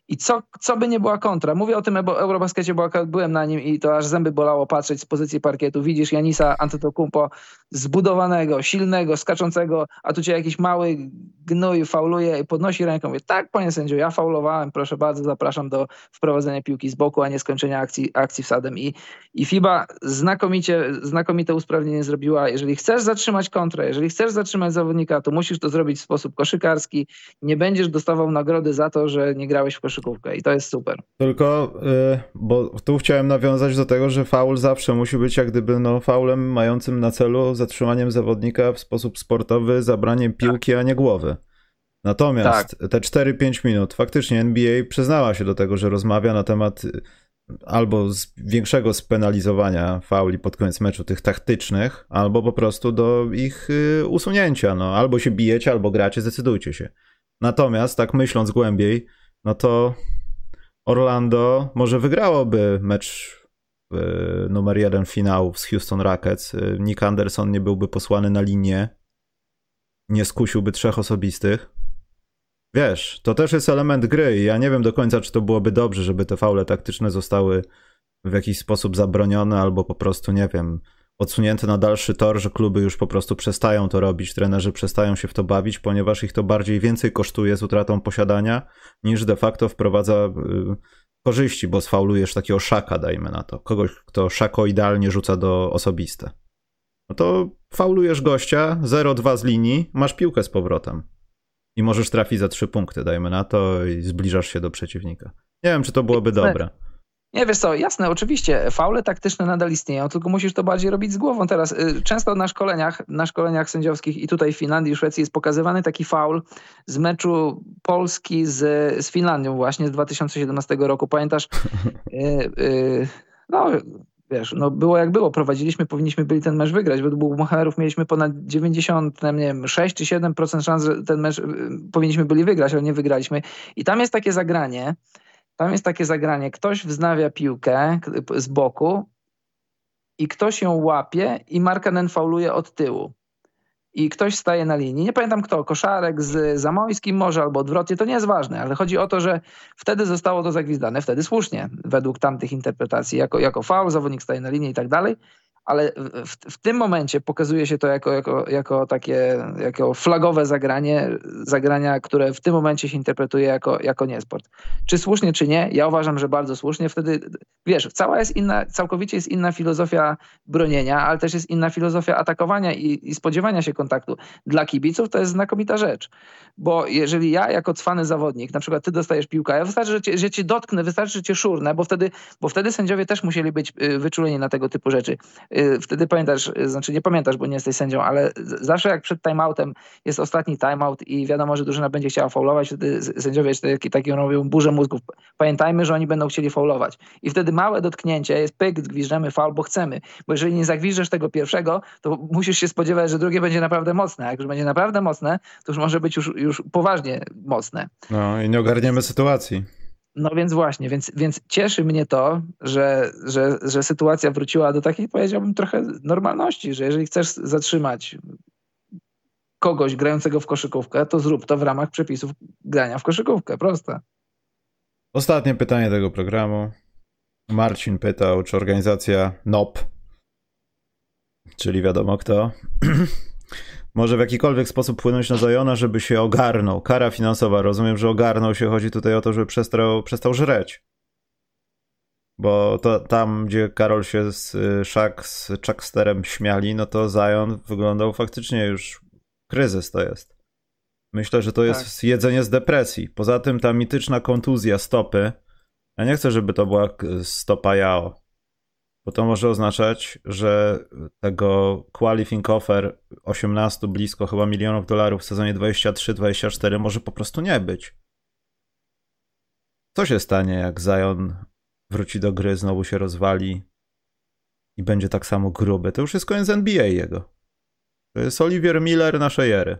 Speaker 2: i co, co by nie była kontra. Mówię o tym, Eurobaskecie, bo byłem na nim i to aż zęby bolało patrzeć z pozycji parkietu. Widzisz Janisa Antetokounmpo zbudowanego, silnego, skaczącego, a tu cię jakiś mały gnój fauluje i podnosi ręką. Mówię, tak, panie sędzio, ja faulowałem, proszę bardzo, zapraszam do wprowadzenia piłki z boku, a nie skończenia akcji, akcji wsadem. I, I FIBA znakomicie, znakomite usprawnienie zrobiła. Jeżeli chcesz zatrzymać kontrę, jeżeli chcesz zatrzymać zawodnika, to musisz to zrobić w sposób koszykarski koszykarski, nie będziesz dostawał nagrody za to, że nie grałeś w koszykówkę i to jest super.
Speaker 1: Tylko, yy, bo tu chciałem nawiązać do tego, że faul zawsze musi być jak gdyby no, faulem mającym na celu zatrzymaniem zawodnika w sposób sportowy, zabraniem piłki, tak. a nie głowy. Natomiast tak. te 4-5 minut, faktycznie NBA przyznała się do tego, że rozmawia na temat albo z większego spenalizowania fauli pod koniec meczu, tych taktycznych, albo po prostu do ich y, usunięcia. No, albo się bijecie, albo gracie, zdecydujcie się. Natomiast, tak myśląc głębiej, no to Orlando może wygrałoby mecz y, numer jeden finałów z Houston Rockets. Y, Nick Anderson nie byłby posłany na linię, nie skusiłby trzech osobistych. Wiesz, to też jest element gry i ja nie wiem do końca, czy to byłoby dobrze, żeby te faule taktyczne zostały w jakiś sposób zabronione albo po prostu, nie wiem, odsunięte na dalszy tor, że kluby już po prostu przestają to robić, trenerzy przestają się w to bawić, ponieważ ich to bardziej więcej kosztuje z utratą posiadania, niż de facto wprowadza y, korzyści, bo sfaulujesz takiego szaka, dajmy na to, kogoś, kto szako idealnie rzuca do osobiste. No to faulujesz gościa, 0-2 z linii, masz piłkę z powrotem. I możesz trafić za trzy punkty, dajmy na to, i zbliżasz się do przeciwnika. Nie wiem, czy to byłoby dobre.
Speaker 2: Nie, wiesz co, jasne, oczywiście, faule taktyczne nadal istnieją, tylko musisz to bardziej robić z głową teraz. Y, często na szkoleniach, na szkoleniach sędziowskich i tutaj w Finlandii i Szwecji jest pokazywany taki faul z meczu Polski z, z Finlandią właśnie z 2017 roku. Pamiętasz? Yy, [LAUGHS] yy, no, wiesz, no było jak było, prowadziliśmy, powinniśmy byli ten mecz wygrać. Według Buchmacherów mieliśmy ponad 90, nie wiem, 6 czy 7% szans, że ten mecz y, powinniśmy byli wygrać, ale nie wygraliśmy. I tam jest takie zagranie, tam jest takie zagranie, ktoś wznawia piłkę z boku i ktoś ją łapie i Markanen fauluje od tyłu i ktoś staje na linii. Nie pamiętam kto, koszarek z Zamojskim może albo odwrotnie, to nie jest ważne, ale chodzi o to, że wtedy zostało to zagwizdane, wtedy słusznie, według tamtych interpretacji, jako, jako faul, zawodnik staje na linii i tak dalej ale w, w, tym momencie pokazuje się to jako, jako, jako takie jako flagowe zagranie, zagrania, które w tym momencie się interpretuje jako, jako niesport. Czy słusznie, czy nie? Ja uważam, że bardzo słusznie. Wtedy, wiesz, cała jest inna, całkowicie jest inna filozofia bronienia, ale też jest inna filozofia atakowania i, i spodziewania się kontaktu. Dla kibiców to jest znakomita rzecz, bo jeżeli ja jako cwany zawodnik, na przykład ty dostajesz piłkę, ja wystarczy, że cię, że cię dotknę, wystarczy, że cię szurnę, bo wtedy, bo wtedy sędziowie też musieli być y, wyczuleni na tego typu rzeczy wtedy pamiętasz, y, znaczy nie pamiętasz, bo nie jesteś sędzią, ale zawsze jak przed timeoutem jest ostatni timeout i wiadomo, że drużyna będzie chciała faulować, wtedy sędziowie taki, taki robią burzę mózgów. Pamiętajmy, że oni będą chcieli faulować. I wtedy małe dotknięcie jest pyk, gwiżdżemy faul, bo chcemy. Bo jeżeli nie zagwiżdżesz tego pierwszego, to musisz się spodziewać, że drugie będzie naprawdę mocne. A jak już będzie naprawdę mocne, to już może być już, już poważnie mocne.
Speaker 1: No i nie ogarniemy sytuacji.
Speaker 2: No więc właśnie, więc, więc cieszy mnie to, że, że, że sytuacja wróciła do takiej, powiedziałbym, trochę normalności, że jeżeli chcesz zatrzymać kogoś grającego w koszykówkę, to zrób to w ramach przepisów grania w koszykówkę. Proste.
Speaker 1: Ostatnie pytanie tego programu. Marcin pytał, czy organizacja NOP, czyli wiadomo kto, [CLEARS THROAT] może w jakikolwiek sposób wpłynąć na Zajona, żeby się ogarnął. Kara finansowa, rozumiem, że ogarnął się, chodzi tutaj o to, żeby przestał, przestał żreć. Bo to tam, gdzie Karol się z Szak, z Chucksterem śmiali, no to Zion wyglądał faktycznie już kryzys to jest. Myślę, że to jest tak. jedzenie z depresji. Poza tym ta mityczna kontuzja stopy. Ja nie chcę, żeby to była stopa Jao bo to może oznaczać, że tego qualifying offer 18 blisko chyba milionów dolarów w sezonie 23-24 może po prostu nie być. Co się stanie, jak Zion wróci do gry, znowu się rozwali i będzie tak samo gruby? To już jest koniec NBA jego. To jest Olivier Miller naszej ery.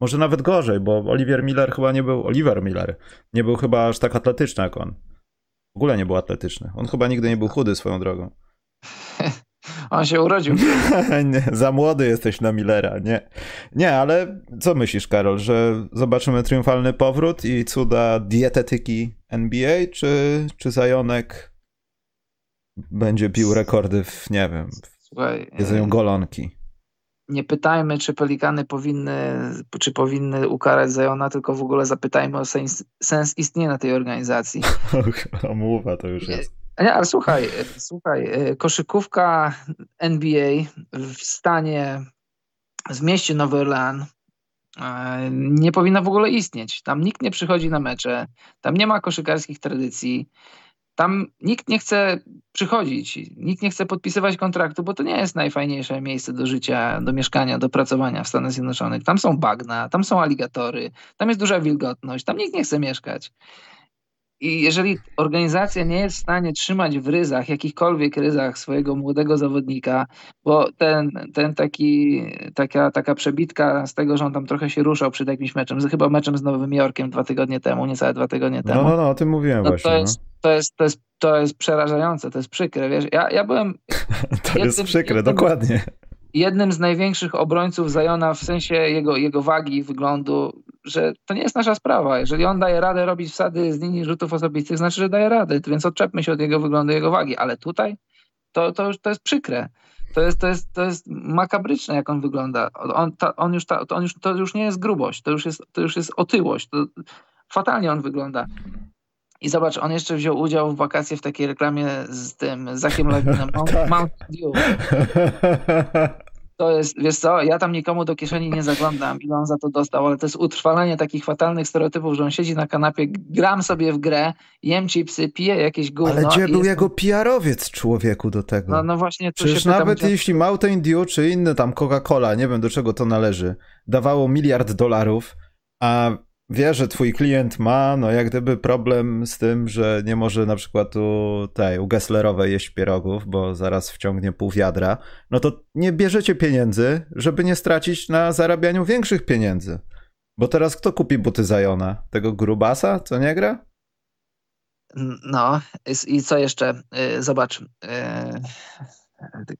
Speaker 1: Może nawet gorzej, bo Olivier Miller chyba nie był. Oliver Miller nie był chyba aż tak atletyczny jak on. W ogóle nie był atletyczny. On chyba nigdy nie był chudy swoją drogą. [LAUGHS]
Speaker 2: On się urodził. [LAUGHS]
Speaker 1: nie, za młody jesteś na Millera, nie. Nie, ale co myślisz, Karol, że zobaczymy triumfalny powrót i cuda dietetyki NBA, czy, czy Zajonek będzie pił rekordy w, nie wiem, w jedzeniu golonki?
Speaker 2: Nie pytajmy, czy pelikany powinny, czy powinny ukarać Zajona, tylko w ogóle zapytajmy o sens, sens istnienia tej organizacji. [LAUGHS]
Speaker 1: Mowa to już jest.
Speaker 2: Nie, ale słuchaj, słuchaj, koszykówka NBA w stanie, w mieście Nowy Orlean e, nie powinna w ogóle istnieć. Tam nikt nie przychodzi na mecze, tam nie ma koszykarskich tradycji, tam nikt nie chce przychodzić, nikt nie chce podpisywać kontraktu, bo to nie jest najfajniejsze miejsce do życia, do mieszkania, do pracowania w Stanach Zjednoczonych. Tam są bagna, tam są aligatory, tam jest duża wilgotność, tam nikt nie chce mieszkać. I jeżeli organizacja nie jest w stanie trzymać w ryzach, jakichkolwiek ryzach swojego młodego zawodnika, bo ten, ten taki, taka, taka przebitka z tego, że on tam trochę się ruszał przed jakimś meczem, chyba meczem z Nowym Jorkiem dwa tygodnie temu, niecałe dwa tygodnie temu.
Speaker 1: No, no, no, o tym mówiłem
Speaker 2: no,
Speaker 1: właśnie.
Speaker 2: To jest,
Speaker 1: no.
Speaker 2: to, jest, to, jest, to jest przerażające, to jest przykre, wiesz, ja, ja byłem... [LAUGHS]
Speaker 1: to jednym, jest przykre, jednym, dokładnie.
Speaker 2: Jednym z największych obrońców Zajona w sensie jego, jego wagi wyglądu że to nie jest nasza sprawa. Jeżeli on daje radę robić wsady z linii rzutów osobistych, znaczy, że daje radę, więc odczepmy się od jego wyglądu, jego wagi. Ale tutaj to, to, to jest przykre. To jest, to, jest, to jest makabryczne, jak on wygląda. On, ta, on już ta, to, on już, to już nie jest grubość, to już jest, to już jest otyłość. To, fatalnie on wygląda. I zobacz, on jeszcze wziął udział w wakacje w takiej reklamie z tym Zakiem Lewinem. [LAUGHS]
Speaker 1: tak.
Speaker 2: Mount Dew. [LAUGHS] To jest, wiesz co, ja tam nikomu do kieszeni nie zaglądam, ile on za to dostał, ale to jest utrwalanie takich fatalnych stereotypów, że on siedzi na kanapie, gram sobie w grę, jem chipsy, piję jakieś gówno.
Speaker 1: Ale gdzie był
Speaker 2: jest...
Speaker 1: jego PR-owiec człowieku do tego?
Speaker 2: No, no właśnie, tu
Speaker 1: Przecież
Speaker 2: pytam,
Speaker 1: nawet
Speaker 2: gdzie...
Speaker 1: jeśli Mountain Dew czy inne tam Coca-Cola, nie wiem do czego to należy, dawało miliard dolarów, a wie, że twój klient ma, no jak gdyby problem z tym, że nie może na przykład u tej, u Gesslerowej jeść pierogów, bo zaraz wciągnie pół wiadra, no to nie bierzecie pieniędzy, żeby nie stracić na zarabianiu większych pieniędzy. Bo teraz kto kupi buty Zajona? Tego grubasa, co nie gra?
Speaker 2: No i co jeszcze? Zobacz.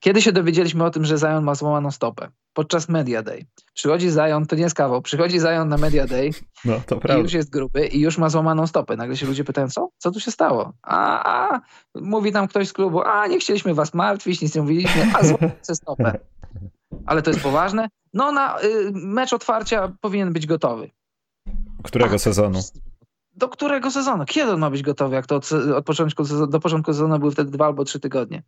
Speaker 2: Kiedy się dowiedzieliśmy o tym, że Zion ma złamaną stopę? Podczas Media Day. Przychodzi Zion, to nie jest kawał, przychodzi Zion na Media Day
Speaker 1: no, to prawda.
Speaker 2: i już jest gruby i już ma złamaną stopę. Nagle się ludzie pytają, co? Co tu się stało? A, a mówi tam ktoś z klubu, a nie chcieliśmy was martwić, nic nie mówiliśmy, a złamał stopę. Ale to jest poważne? No na y, mecz otwarcia powinien być gotowy.
Speaker 1: Którego a, sezonu?
Speaker 2: Do którego sezonu? Kiedy on ma być gotowy? Jak to od, od początku, do początku sezonu były wtedy dwa albo trzy tygodnie.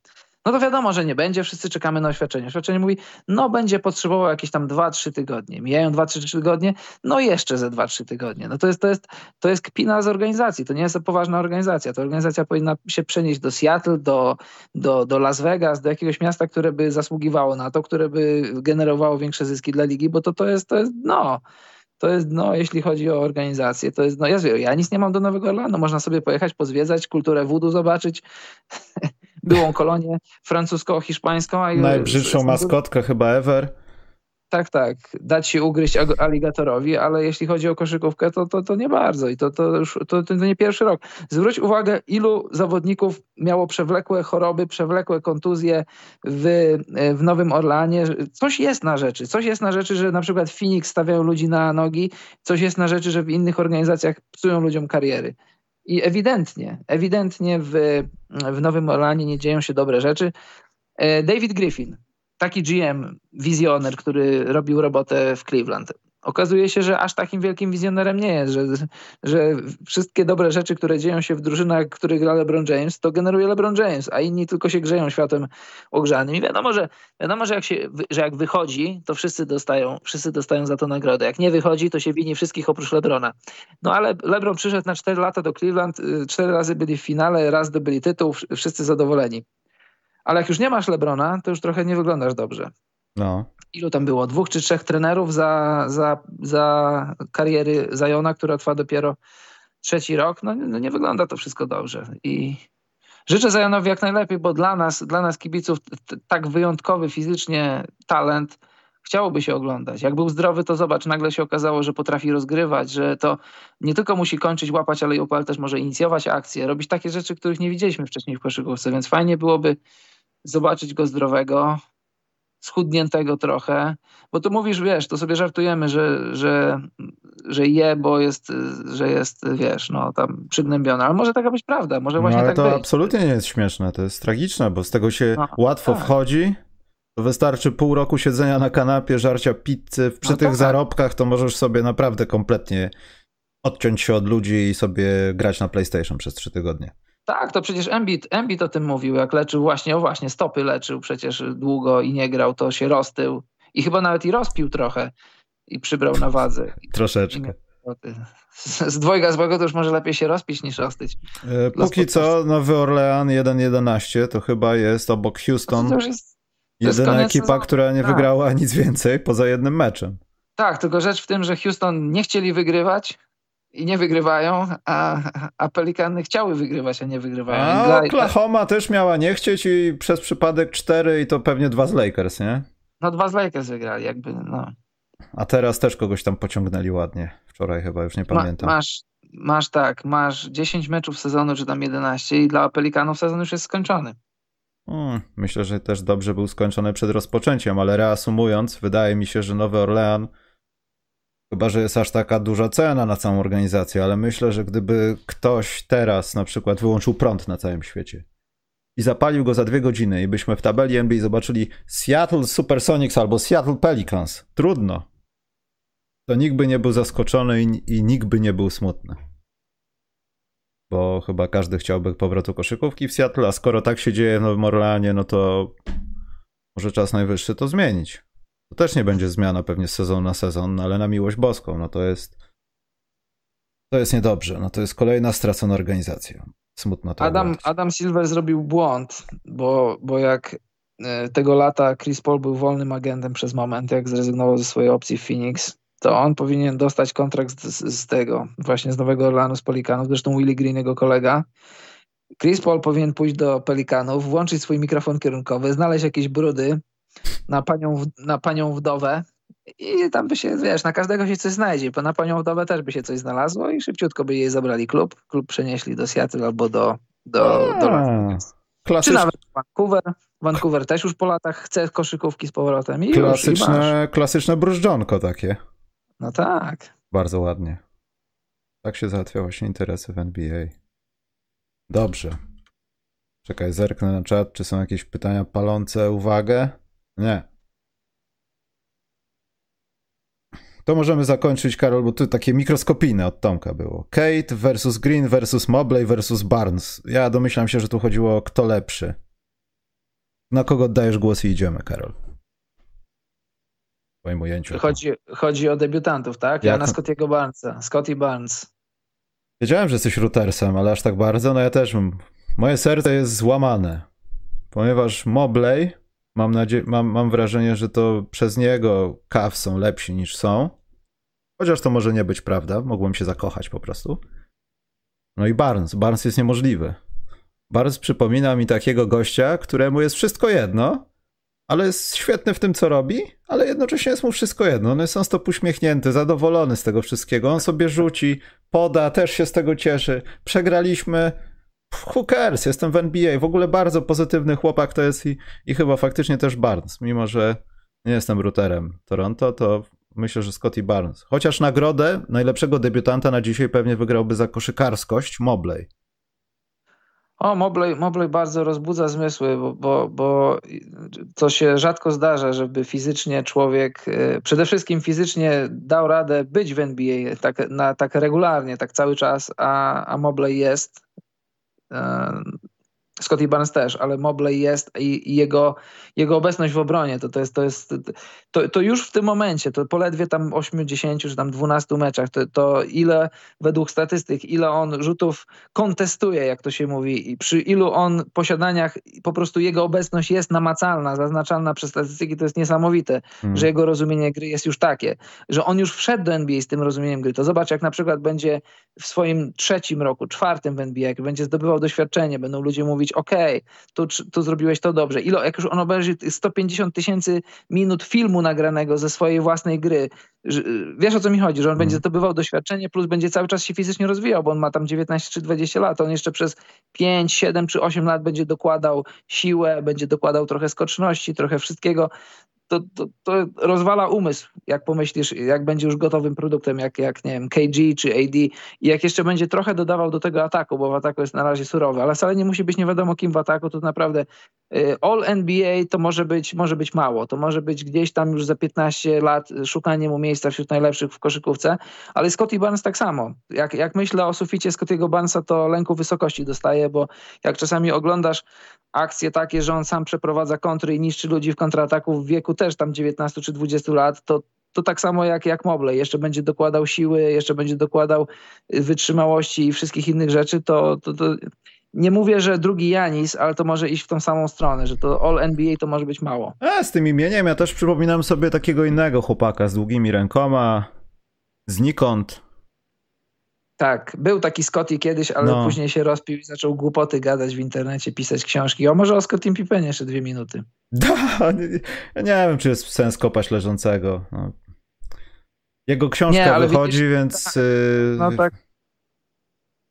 Speaker 2: No to wiadomo, że nie będzie, wszyscy czekamy na oświadczenie. Oświadczenie mówi, no będzie potrzebował jakieś tam 2-3 tygodnie. Mijają 2-3 tygodnie, no jeszcze ze 2-3 tygodnie. No to jest, to, jest, to jest kpina z organizacji, to nie jest poważna organizacja. Ta organizacja powinna się przenieść do Seattle, do, do, do Las Vegas, do jakiegoś miasta, które by zasługiwało na to, które by generowało większe zyski dla ligi, bo to, to jest, to jest no to jest, no, jeśli chodzi o organizację, to jest, no, ja, ja nic nie mam do Nowego Orlanu, można sobie pojechać, pozwiedzać, kulturę voodoo zobaczyć, [LAUGHS] byłą kolonię francusko-hiszpańską.
Speaker 1: Najbrzydszą maskotkę chyba ever.
Speaker 2: Tak, tak. Dać się ugryźć aligatorowi, ale jeśli chodzi o koszykówkę, to, to, to nie bardzo i to, to już to, to nie pierwszy rok. Zwróć uwagę, ilu zawodników miało przewlekłe choroby, przewlekłe kontuzje w, w Nowym Orlanie. Coś jest na rzeczy. Coś jest na rzeczy, że na przykład Phoenix stawiają ludzi na nogi. Coś jest na rzeczy, że w innych organizacjach psują ludziom kariery. I ewidentnie, ewidentnie w, w Nowym Orlanie nie dzieją się dobre rzeczy. E, David Griffin, taki GM, wizjoner, który robił robotę w Cleveland. Okazuje się, że aż takim wielkim wizjonerem nie jest, że, że wszystkie dobre rzeczy, które dzieją się w drużynach, których gra LeBron James, to generuje LeBron James, a inni tylko się grzeją światem ogrzanym. I wiadomo, że, wiadomo że, jak się, że jak wychodzi, to wszyscy dostają, wszyscy dostają za to nagrodę. Jak nie wychodzi, to się wini wszystkich oprócz LeBrona. No ale LeBron przyszedł na 4 lata do Cleveland, y, cztery razy byli w finale, raz zdobyli tytuł, wszyscy zadowoleni. Ale jak już nie masz LeBrona, to już trochę nie wyglądasz dobrze.
Speaker 1: No.
Speaker 2: Ilu tam było? Dwóch czy trzech trenerów za, za, za kariery Zajona, która trwa dopiero trzeci rok? No, no nie wygląda to wszystko dobrze. I życzę Zajonowi jak najlepiej, bo dla nas, dla nas kibiców tak wyjątkowy fizycznie talent chciałoby się oglądać. Jak był zdrowy, to zobacz, nagle się okazało, że potrafi rozgrywać, że to nie tylko musi kończyć, łapać, ale, ale też może inicjować akcje, robić takie rzeczy, których nie widzieliśmy wcześniej w koszykówce, więc fajnie byłoby zobaczyć go zdrowego, schudniętego trochę, bo tu mówisz, wiesz, to sobie żartujemy, że, że, że je, bo jest, że jest, wiesz, no tam przygnębiony, ale może taka być prawda, może właśnie
Speaker 1: no, ale
Speaker 2: tak
Speaker 1: to
Speaker 2: być.
Speaker 1: absolutnie nie jest śmieszne, to jest tragiczne, bo z tego się no, łatwo tak. wchodzi, to wystarczy pół roku siedzenia na kanapie, żarcia pizzy, przy no tych tak. zarobkach to możesz sobie naprawdę kompletnie odciąć się od ludzi i sobie grać na PlayStation przez trzy tygodnie.
Speaker 2: Tak, to przecież Embiid, Embiid o tym mówił, jak leczył właśnie, o właśnie, stopy leczył przecież długo i nie grał, to się roztył i chyba nawet i rozpił trochę. i przybrał na wadze. [LAUGHS]
Speaker 1: Troszeczkę.
Speaker 2: Z dwojga złego to już może lepiej się rozpić niż ostyć.
Speaker 1: E, póki co Nowy Orlean 1-11 to chyba jest obok Houston. To już jest, to jedyna ekipa, sezonu. która nie tak. wygrała nic więcej poza jednym meczem.
Speaker 2: Tak, tylko rzecz w tym, że Houston nie chcieli wygrywać, i nie wygrywają, a, a Pelikany chciały wygrywać, a nie wygrywają.
Speaker 1: A Oklahoma też miała nie chcieć i przez przypadek cztery i to pewnie dwa z Lakers, nie?
Speaker 2: No dwa z Lakers wygrali, jakby, no.
Speaker 1: A teraz też kogoś tam pociągnęli ładnie. Wczoraj chyba, już nie pamiętam.
Speaker 2: Ma, masz, masz tak, masz 10 meczów sezonu, czy tam 11 i dla Pelikanów sezon już jest skończony.
Speaker 1: Hmm, myślę, że też dobrze był skończony przed rozpoczęciem, ale reasumując, wydaje mi się, że Nowy Orlean Chyba, że jest aż taka duża cena na całą organizację, ale myślę, że gdyby ktoś teraz na przykład wyłączył prąd na całym świecie i zapalił go za dwie godziny i byśmy w tabeli NBA zobaczyli Seattle Supersonics albo Seattle Pelicans, trudno. To nikt by nie był zaskoczony i, i nikt by nie był smutny. Bo chyba każdy chciałby powrotu koszykówki w Seattle, a skoro tak się dzieje w Nowym Orleanie, no to może czas najwyższy to zmienić. To też nie będzie zmiana pewnie z sezonu na sezon, ale na miłość boską, no to jest to jest niedobrze. No to jest kolejna stracona organizacja. Smutno to
Speaker 2: Adam, Adam Silver zrobił błąd, bo, bo jak e, tego lata Chris Paul był wolnym agentem przez moment, jak zrezygnował ze swojej opcji w Phoenix, to on powinien dostać kontrakt z, z tego, właśnie z Nowego Orlanu, z Pelikanów, zresztą Willie Green, jego kolega. Chris Paul powinien pójść do Pelikanów, włączyć swój mikrofon kierunkowy, znaleźć jakieś brudy, na panią, na panią wdowę i tam by się, wiesz, na każdego się coś znajdzie, bo na panią wdowę też by się coś znalazło i szybciutko by jej zabrali klub, klub przenieśli do Seattle albo do, do, do Las Vegas. Czy nawet Vancouver. Vancouver też już po latach chce koszykówki z powrotem. I
Speaker 1: klasyczne,
Speaker 2: już,
Speaker 1: i klasyczne brużdżonko takie.
Speaker 2: No tak.
Speaker 1: Bardzo ładnie. Tak się załatwia właśnie interesy w NBA. Dobrze. Czekaj, zerknę na czat, czy są jakieś pytania palące uwagę. Nie. To możemy zakończyć, Karol, bo tu takie mikroskopijne od Tomka było. Kate versus Green versus Mobley versus Barnes. Ja domyślam się, że tu chodziło o kto lepszy. Na kogo oddajesz głos i idziemy, Karol? W twoim ujęciu.
Speaker 2: Chodzi, chodzi o debiutantów, tak? Ja Jak... na Scottiego Barnesa. Scotty Barnes.
Speaker 1: Wiedziałem, że jesteś routersem, ale aż tak bardzo, no ja też Moje serce jest złamane, ponieważ Mobley Mam, nadzie- mam, mam wrażenie, że to przez niego kaw są lepsi niż są. Chociaż to może nie być prawda. Mogłem się zakochać po prostu. No i Barnes. Barnes jest niemożliwy. Barnes przypomina mi takiego gościa, któremu jest wszystko jedno, ale jest świetny w tym, co robi, ale jednocześnie jest mu wszystko jedno. On jest on stop uśmiechnięty, zadowolony z tego wszystkiego. On sobie rzuci, poda, też się z tego cieszy. Przegraliśmy, who cares, jestem w NBA. W ogóle bardzo pozytywny chłopak to jest i, i chyba faktycznie też Barnes, mimo że nie jestem routerem Toronto, to myślę, że Scotty Barnes. Chociaż nagrodę najlepszego debiutanta na dzisiaj pewnie wygrałby za koszykarskość Mobley.
Speaker 2: O, Mobley, Mobley bardzo rozbudza zmysły, bo, bo, bo to się rzadko zdarza, żeby fizycznie człowiek, e, przede wszystkim fizycznie dał radę być w NBA tak, na, tak regularnie, tak cały czas, a, a Mobley jest 嗯。Scotty Barnes też, ale Mobley jest i, jego, jego obecność w obronie, to, to jest, to jest to, to już w tym momencie, to poledwie tam 8, 10 czy tam 12 meczach, to, to ile według statystyk, ile on rzutów kontestuje, jak to się mówi, i przy ilu on posiadaniach po prostu jego obecność jest namacalna, zaznaczalna przez statystyki, to jest niesamowite, hmm. że jego rozumienie gry jest już takie, że on już wszedł do NBA z tym rozumieniem gry. To zobacz, jak na przykład będzie w swoim trzecim roku, czwartym w NBA, jak będzie zdobywał doświadczenie, będą ludzie mówić, ok, tu, tu zrobiłeś to dobrze. Ilo, jak już on obejrzy 150 tysięcy minut filmu nagranego ze swojej własnej gry, wiesz o co mi chodzi, że on hmm. będzie zdobywał doświadczenie, plus będzie cały czas się fizycznie rozwijał, bo on ma tam 19 czy 20 lat, on jeszcze przez 5, 7 czy 8 lat będzie dokładał siłę, będzie dokładał trochę skoczności, trochę wszystkiego to, to, to, rozwala umysł, jak pomyślisz, jak będzie już gotowym produktem, jak, jak nie wiem, KG czy AD i jak jeszcze będzie trochę dodawał do tego ataku, bo w ataku jest na razie surowy, ale wcale nie musi być nie wiadomo kim w ataku, to naprawdę y, All NBA to może być, może być mało, to może być gdzieś tam już za 15 lat szukanie mu miejsca wśród najlepszych w koszykówce, ale Scotty Barnes tak samo. Jak, jak myślę o suficie Scottiego Barnesa, to lęku wysokości dostaje, bo jak czasami oglądasz akcje takie, że on sam przeprowadza kontry i niszczy ludzi w kontrataku w wieku też tam 19 czy 20 lat, to, to tak samo jak, jak Mobley, jeszcze będzie dokładał siły, jeszcze będzie dokładał wytrzymałości i wszystkich innych rzeczy, to, to, to nie mówię, że drugi Janis, ale to może iść w tą samą stronę, że to All NBA to może być mało.
Speaker 1: A z tym imieniem ja też przypominam sobie takiego innego chłopaka z długimi rękoma, znikąd.
Speaker 2: Tak, był taki Scotty kiedyś, ale no. później się rozpił i zaczął głupoty gadać w internecie, pisać książki. O, może o Scottie Pippenie jeszcze dwie minuty. [LAUGHS]
Speaker 1: Da, nie, nie wiem, czy jest sens kopać leżącego. No. Jego książka nie, wychodzi, widzisz, więc... Tak,
Speaker 2: no tak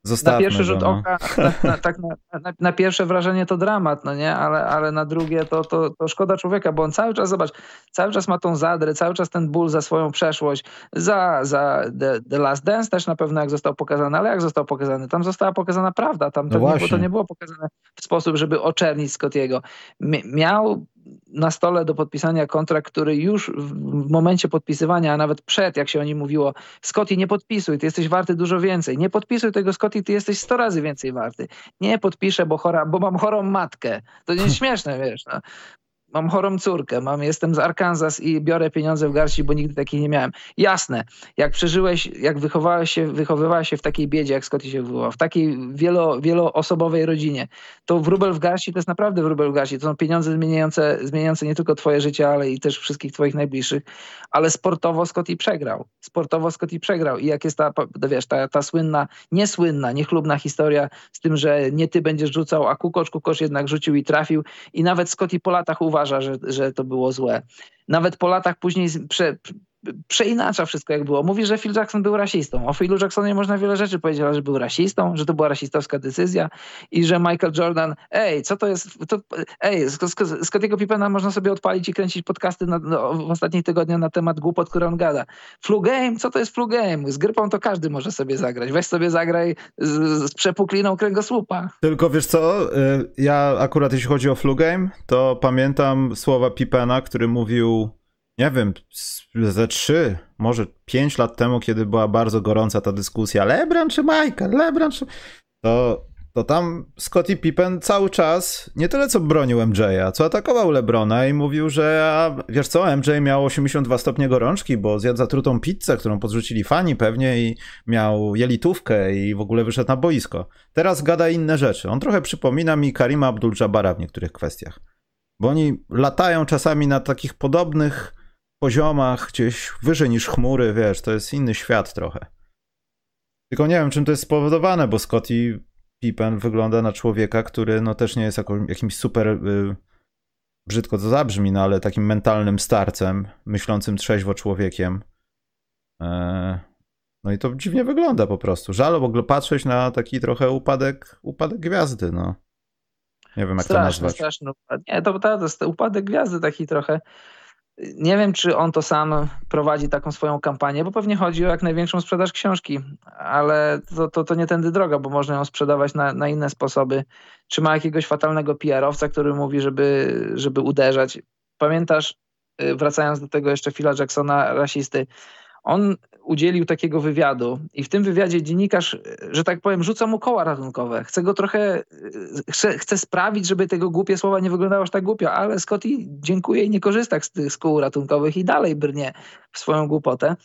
Speaker 2: Zostawmy na pierwszy rzut no. oka, na, na, tak na, na, pierwsze wrażenie to dramat, no nie, ale, ale na drugie to, to, to szkoda człowieka, bo on cały czas, zobacz, cały czas ma tą zadrę, cały czas ten ból za swoją przeszłość, za, za The, The Last Dance też na pewno jak został pokazany, ale jak został pokazany? Tam została pokazana prawda, tam to, no nie, to nie było pokazane w sposób, żeby oczernić Scottiego. Miał na stole do podpisania kontrakt, który już w momencie podpisywania, a nawet przed, jak się o nim mówiło, Scotty nie podpisuj, ty jesteś warty dużo więcej. Nie podpisuj tego Scotty, ty jesteś 100 razy więcej warty. Nie podpiszę, bo, chora, bo mam chorą matkę. To nie jest [LAUGHS] śmieszne, wiesz. No mam chorą córkę, mam, jestem z Arkansas i biorę pieniądze w garści, bo nigdy takiej nie miałem. Jasne, jak przeżyłeś, jak wychowałeś się, wychowywałeś się w takiej biedzie, jak Scotty się wychowywał, w takiej wielo, wieloosobowej rodzinie, to wróbel w garści to jest naprawdę wróbel w garści. To są pieniądze zmieniające, zmieniające nie tylko twoje życie, ale i też wszystkich twoich najbliższych. Ale sportowo Scotty przegrał. Sportowo Scotty przegrał. I jak jest ta, wiesz, ta, ta słynna, niesłynna, niechlubna historia z tym, że nie ty będziesz rzucał, a Kukosz, Kukosz jednak rzucił i trafił. I nawet Scotty po latach uważa, uważa, że, że to było złe. Nawet po latach później prze, przeinacza wszystko jak było. Mówi, że Phil Jackson był rasistą. O Philu Jacksonie można wiele rzeczy powiedzieć, ale że był rasistą, że to była rasistowska decyzja i że Michael Jordan, ej, co to jest, to, ej, Scottiego Pippena można sobie odpalić i kręcić podcasty na, no, w ostatnich tygodniach na temat głupot, które on gada. Flu game? Co to jest flu game? Z grypą to każdy może sobie zagrać. Weź sobie zagraj z, z przepukliną kręgosłupa.
Speaker 1: Tylko wiesz co, y, ja akurat jeśli chodzi o flu game, to pamiętam słowa Pippena, który mówił nie wiem, ze trzy, może pięć lat temu, kiedy była bardzo gorąca ta dyskusja, LeBron czy Michael, LeBron czy... To, to tam Scottie Pippen cały czas nie tyle co bronił MJ'a, co atakował LeBrona i mówił, że a, wiesz co, MJ miał 82 stopnie gorączki, bo zjadł zatrutą pizzę, którą podrzucili fani pewnie i miał jelitówkę i w ogóle wyszedł na boisko. Teraz gada inne rzeczy. On trochę przypomina mi Karima Abdul-Jabara w niektórych kwestiach. Bo oni latają czasami na takich podobnych poziomach, gdzieś wyżej niż chmury, wiesz, to jest inny świat trochę. Tylko nie wiem, czym to jest spowodowane, bo Scotty Pippen wygląda na człowieka, który no też nie jest jako, jakimś super, y, brzydko to zabrzmi, no ale takim mentalnym starcem, myślącym trzeźwo człowiekiem. E, no i to dziwnie wygląda po prostu. Żal w ogóle patrzeć na taki trochę upadek, upadek gwiazdy, no. Nie wiem, jak straszny, to nazwać.
Speaker 2: Straszny upadek. Nie, to, to jest upadek gwiazdy taki trochę. Nie wiem, czy on to sam prowadzi taką swoją kampanię, bo pewnie chodzi o jak największą sprzedaż książki, ale to, to, to nie tędy droga, bo można ją sprzedawać na, na inne sposoby. Czy ma jakiegoś fatalnego PR-owca, który mówi, żeby, żeby uderzać? Pamiętasz, y, wracając do tego jeszcze Phila Jacksona, rasisty, on udzielił takiego wywiadu i w tym wywiadzie dziennikarz, że tak powiem, rzuca mu koła ratunkowe. Chce go trochę, chce, chce sprawić, żeby tego głupie słowa nie wyglądało aż tak głupio, ale Scotty dziękuję i nie korzysta z tych kół ratunkowych i dalej brnie w swoją głupotę.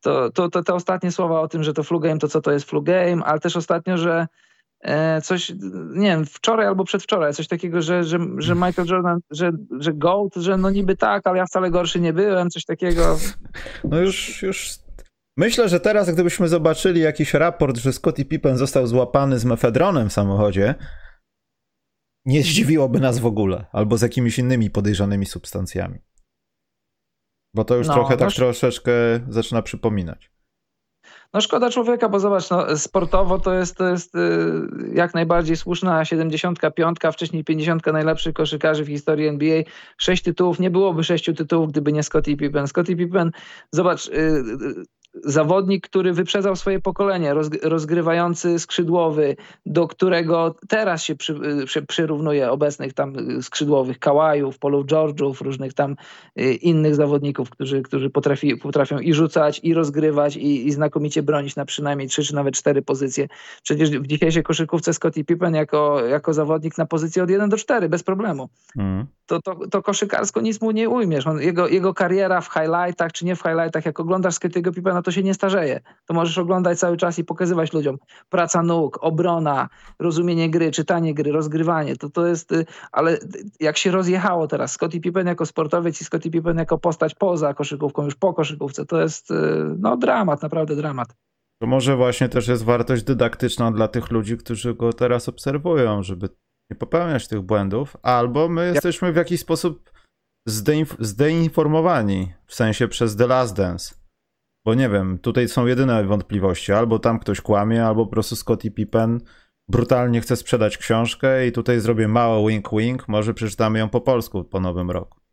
Speaker 2: To, to, to te ostatnie słowa o tym, że to flu to co to jest flu ale też ostatnio, że E, coś, nie wiem, wczoraj albo przedwczoraj, coś takiego, że, że, że Michael Jordan, że, że GOAT, że no niby tak, ale ja wcale gorszy nie byłem, coś takiego.
Speaker 1: No już, już myślę, że teraz gdybyśmy zobaczyli jakiś raport, że Scottie Pippen został złapany z mefedronem w samochodzie, nie zdziwiłoby nas w ogóle, albo z jakimiś innymi podejrzanymi substancjami. Bo to już no, trochę tak troszeczkę zaczyna przypominać.
Speaker 2: No szkoda człowieka, bo zobacz, no, sportowo to jest, to jest y, jak najbardziej słuszna 75, wcześniej 50 najlepszych koszykarzy w historii NBA. Sześć tytułów, nie byłoby sześciu tytułów, gdyby nie Scottie Pippen. Scottie Pippen, zobacz, y, y, zawodnik, który wyprzedzał swoje pokolenie, rozgrywający skrzydłowy, do którego teraz się przy, przy, przyrównuje obecnych tam skrzydłowych Kałajów, Polów George'ów, różnych tam innych zawodników, którzy, którzy potrafi, potrafią i rzucać, i rozgrywać, i, i znakomicie bronić na przynajmniej trzy czy nawet cztery pozycje. Przecież w dzisiejszej koszykówce Scottie Pippen jako, jako zawodnik na pozycji od 1 do 4 bez problemu. Mm. To, to, to koszykarsko nic mu nie ujmiesz. On, jego, jego kariera w highlightach czy nie w highlightach, jak oglądasz Scottiego Pippena, to się nie starzeje. To możesz oglądać cały czas i pokazywać ludziom. Praca nóg, obrona, rozumienie gry, czytanie gry, rozgrywanie. To, to jest, y, ale jak się rozjechało teraz Scottie Pippen jako sportowiec i Scottie Pippen jako postać poza koszykówką, już po koszykówce, to jest y, no dramat, naprawdę dramat.
Speaker 1: To może właśnie też jest wartość dydaktyczna dla tych ludzi, którzy go teraz obserwują, żeby nie popełniać tych błędów, albo my jesteśmy w jakiś sposób zdeinf zdeinformowani, w sensie przez The Last Dance. Bo nie wiem, tutaj są jedyne wątpliwości. Albo tam ktoś kłamie, albo po prostu Scottie Pippen brutalnie chce sprzedać książkę i tutaj zrobię mały wink-wink, może przeczytamy ją po polsku po nowym roku.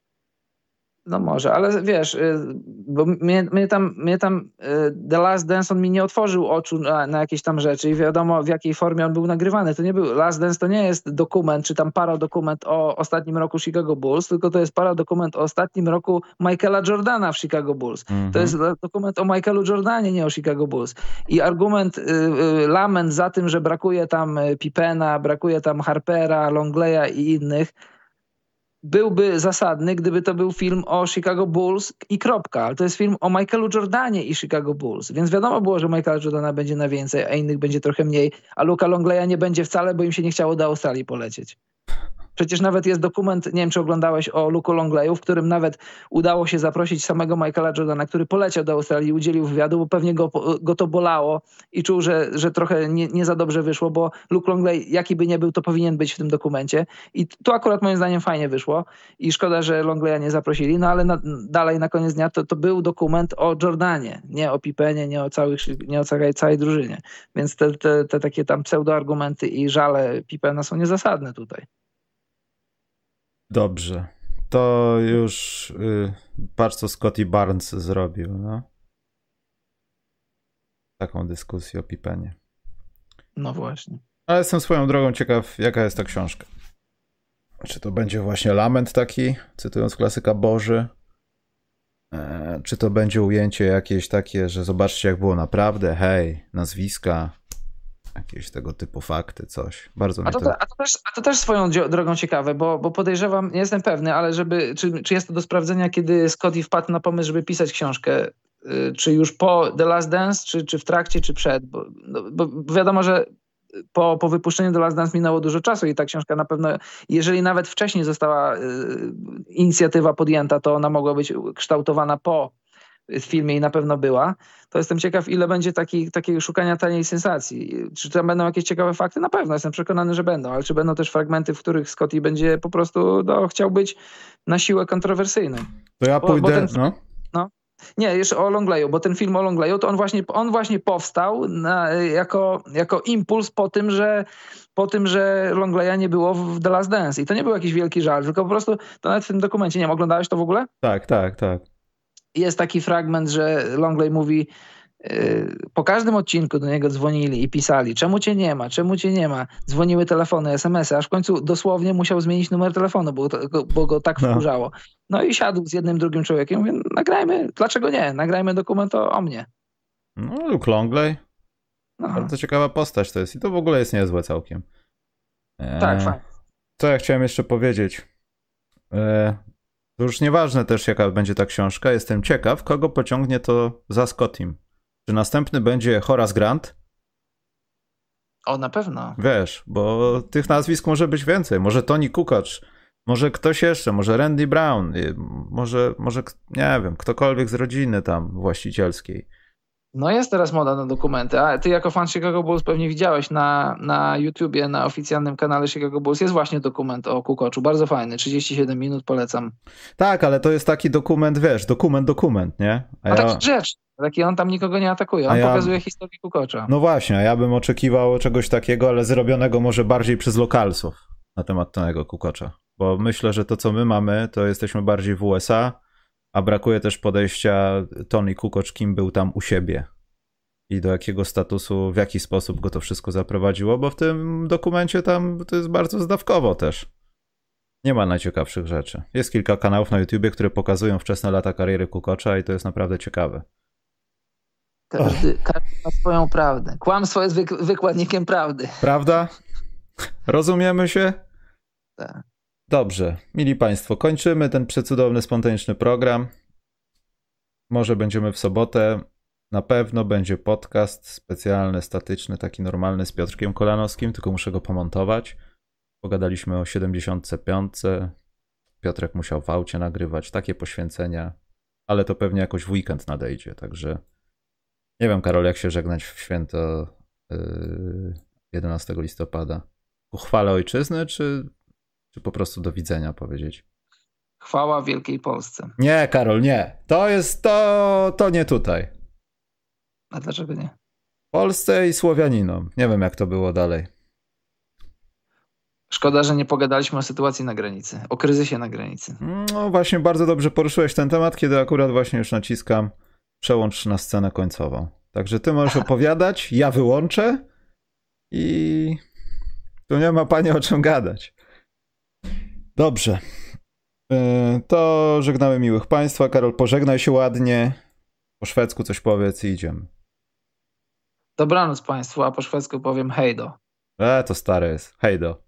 Speaker 2: No może, ale wiesz, y, bo mnie, mnie, tam, mnie tam y, The Last Dance on mi nie otworzył oczu na, na, jakieś tam rzeczy i wiadomo w jakiej formie on był nagrywany. To nie był, Last Dance to nie jest dokument, czy tam paradokument o ostatnim roku Chicago Bulls, tylko to jest paradokument o ostatnim roku Michaela Jordana w Chicago Bulls. To mhm. jest dokument o Michaelu Jordanie, nie o Chicago Bulls. I argument, y, lament za tym, że brakuje tam Pippena, brakuje tam Harpera, Longleya i innych, byłby zasadny, gdyby to był film o Chicago Bulls i kropka. Ale to jest film o Michaelu Jordanie i Chicago Bulls. Więc wiadomo było, że Michaela Jordana będzie na więcej, a innych będzie trochę mniej, a Luka Longleya nie będzie wcale, bo im się nie chciało do Australii polecieć. Przecież nawet jest dokument, nie wiem czy oglądałeś o Luku Longleyu, w którym nawet udało się zaprosić samego Michaela Jordana, który poleciał do Australii i udzielił wywiadu, bo pewnie go, go to bolało i czuł, że, że trochę nie, nie za dobrze wyszło, bo Luke Longley, jaki by nie był, to powinien być w tym dokumencie. I to akurat moim zdaniem fajnie wyszło i szkoda, że Longleya nie zaprosili, no ale na, dalej na koniec dnia to, to był dokument o Jordanie, nie o Pipenie, nie o, całych, nie o całej, całej drużynie. Więc te, te, te takie tam pseudoargumenty i żale Pipena są niezasadne tutaj.
Speaker 1: Dobrze. To już y, patrz, co Scotty Barnes zrobił, no. Taką dyskusję o Pipenie.
Speaker 2: No właśnie.
Speaker 1: Ale jestem swoją drogą ciekaw, jaka jest ta książka. Czy to będzie właśnie lament taki, cytując klasyka Boży? E, czy to będzie ujęcie jakieś takie, że zobaczcie, jak było naprawdę, hej, nazwiska, jakieś tego typu fakty, coś. Bardzo
Speaker 2: a to, to... A, to też, a to też swoją drogą ciekawe, bo, bo podejrzewam, nie jestem pewny, ale żeby, czy, czy jest to do sprawdzenia, kiedy Scotty wpadł na pomysł, żeby pisać książkę, y, czy już po The Last Dance, czy, czy w trakcie, czy przed, bo, no, bo wiadomo, że po, po wypuszczeniu The Last Dance minęło dużo czasu i ta książka na pewno, jeżeli nawet wcześniej została y, inicjatywa podjęta, to ona mogła być kształtowana po w filmie i na pewno była, to jestem ciekaw, ile będzie taki, takiego szukania taniej sensacji. Czy tam będą jakieś ciekawe fakty? Na pewno, jestem przekonany, że będą, ale czy będą też fragmenty, w których Scotty będzie po prostu no, chciał być na siłę kontrowersyjny?
Speaker 1: To ja pójdę, bo, bo ten, no.
Speaker 2: no. Nie, jeszcze o Longleyu, bo ten film o Longleyu, to on właśnie, on właśnie powstał na, jako, jako impuls po tym, że po tym, że Longleya nie było w The Last Dance. I to nie był jakiś wielki żal, tylko po prostu to nawet w tym dokumencie, nie wiem, oglądałeś to w ogóle?
Speaker 1: Tak, tak, tak
Speaker 2: jest taki fragment, że Longley mówi, y, po każdym odcinku do niego dzwonili i pisali, czemu cię nie ma, czemu cię nie ma. Dzwoniły telefony, smsy, aż w końcu dosłownie musiał zmienić numer telefonu, bo, bo go tak no. wkurzało. No i siadł z jednym, drugim człowiekiem, mówię, nagrajmy, dlaczego nie, nagrajmy dokument o, o mnie.
Speaker 1: No, Luke Longley. No. Bardzo ciekawa postać to jest i to w ogóle jest niezłe całkiem.
Speaker 2: Eee, tak, fajnie.
Speaker 1: Co ja chciałem jeszcze powiedzieć? Eee, to już nieważne też, jaka będzie ta książka. Jestem ciekaw, kogo pociągnie to za Scottim. Czy następny będzie Horace Grant?
Speaker 2: O, na pewno.
Speaker 1: Wiesz, bo tych nazwisk może być więcej. Może Tony Kukoc, może ktoś jeszcze, może Randy Brown, może, może nie wiem, ktokolwiek z rodziny tam właścicielskiej.
Speaker 2: No jest teraz moda na dokumenty, a ty jako fan Chicago Bulls pewnie widziałeś na, na YouTubie, na oficjalnym kanale Chicago Bulls jest właśnie dokument o Kukoczu, bardzo fajny, 37 minut, polecam.
Speaker 1: Tak, ale to jest taki dokument, wiesz, dokument, dokument, nie?
Speaker 2: A, a ja... taki rzecz, taki on tam nikogo nie atakuje, on ja... pokazuje historię Kukocza.
Speaker 1: No właśnie, ja bym oczekiwał czegoś takiego, ale zrobionego może bardziej przez lokalsów na temat tego Kukocza, bo myślę, że to co my mamy, to jesteśmy bardziej w USA, A brakuje też podejścia Tony Kukoc, kim był tam u siebie i do jakiego statusu, w jaki sposób go to wszystko zaprowadziło, bo w tym dokumencie tam to jest bardzo zdawkowo też. Nie ma najciekawszych rzeczy. Jest kilka kanałów na YouTubie, które pokazują wczesne lata kariery Kukocza i to jest naprawdę ciekawe.
Speaker 2: Każdy, każdy ma swoją prawdę. Kłamstwo jest wyk wykładnikiem prawdy.
Speaker 1: Prawda? Rozumiemy się?
Speaker 2: Tak.
Speaker 1: Dobrze, mili Państwo, kończymy ten przecudowny, spontaniczny program. Może będziemy w sobotę. Na pewno będzie podcast specjalny, statyczny, taki normalny z Piotrkiem Kolanowskim, tylko muszę go pomontować. Pogadaliśmy o 75. Piotrek musiał w aucie nagrywać takie poświęcenia, ale to pewnie jakoś w weekend nadejdzie, także nie wiem, Karol, jak się żegnać w święto yy, 11 listopada. Ku chwale ojczyzny, czy, czy po prostu do widzenia powiedzieć?
Speaker 2: Chwała Wielkiej Polsce.
Speaker 1: Nie, Karol, nie. To jest to, to nie tutaj.
Speaker 2: A dlaczego nie?
Speaker 1: Polsce i Słowianinom. Nie wiem, jak to było dalej.
Speaker 2: Szkoda, że nie pogadaliśmy o sytuacji na granicy, o kryzysie na granicy.
Speaker 1: No właśnie, bardzo dobrze poruszyłeś ten temat, kiedy akurat właśnie już naciskam przełącz na scenę końcową. Także ty możesz [LAUGHS] opowiadać, ja wyłączę i tu nie ma pani o czym gadać. Dobrze. E, to żegnamy miłych państwa. Karol, pożegnaj się ładnie. Po szwedzku coś powiedz i idziemy.
Speaker 2: Dobranoc państwu, a po szwedzku powiem hejdo.
Speaker 1: E, to stare jest. Hejdo.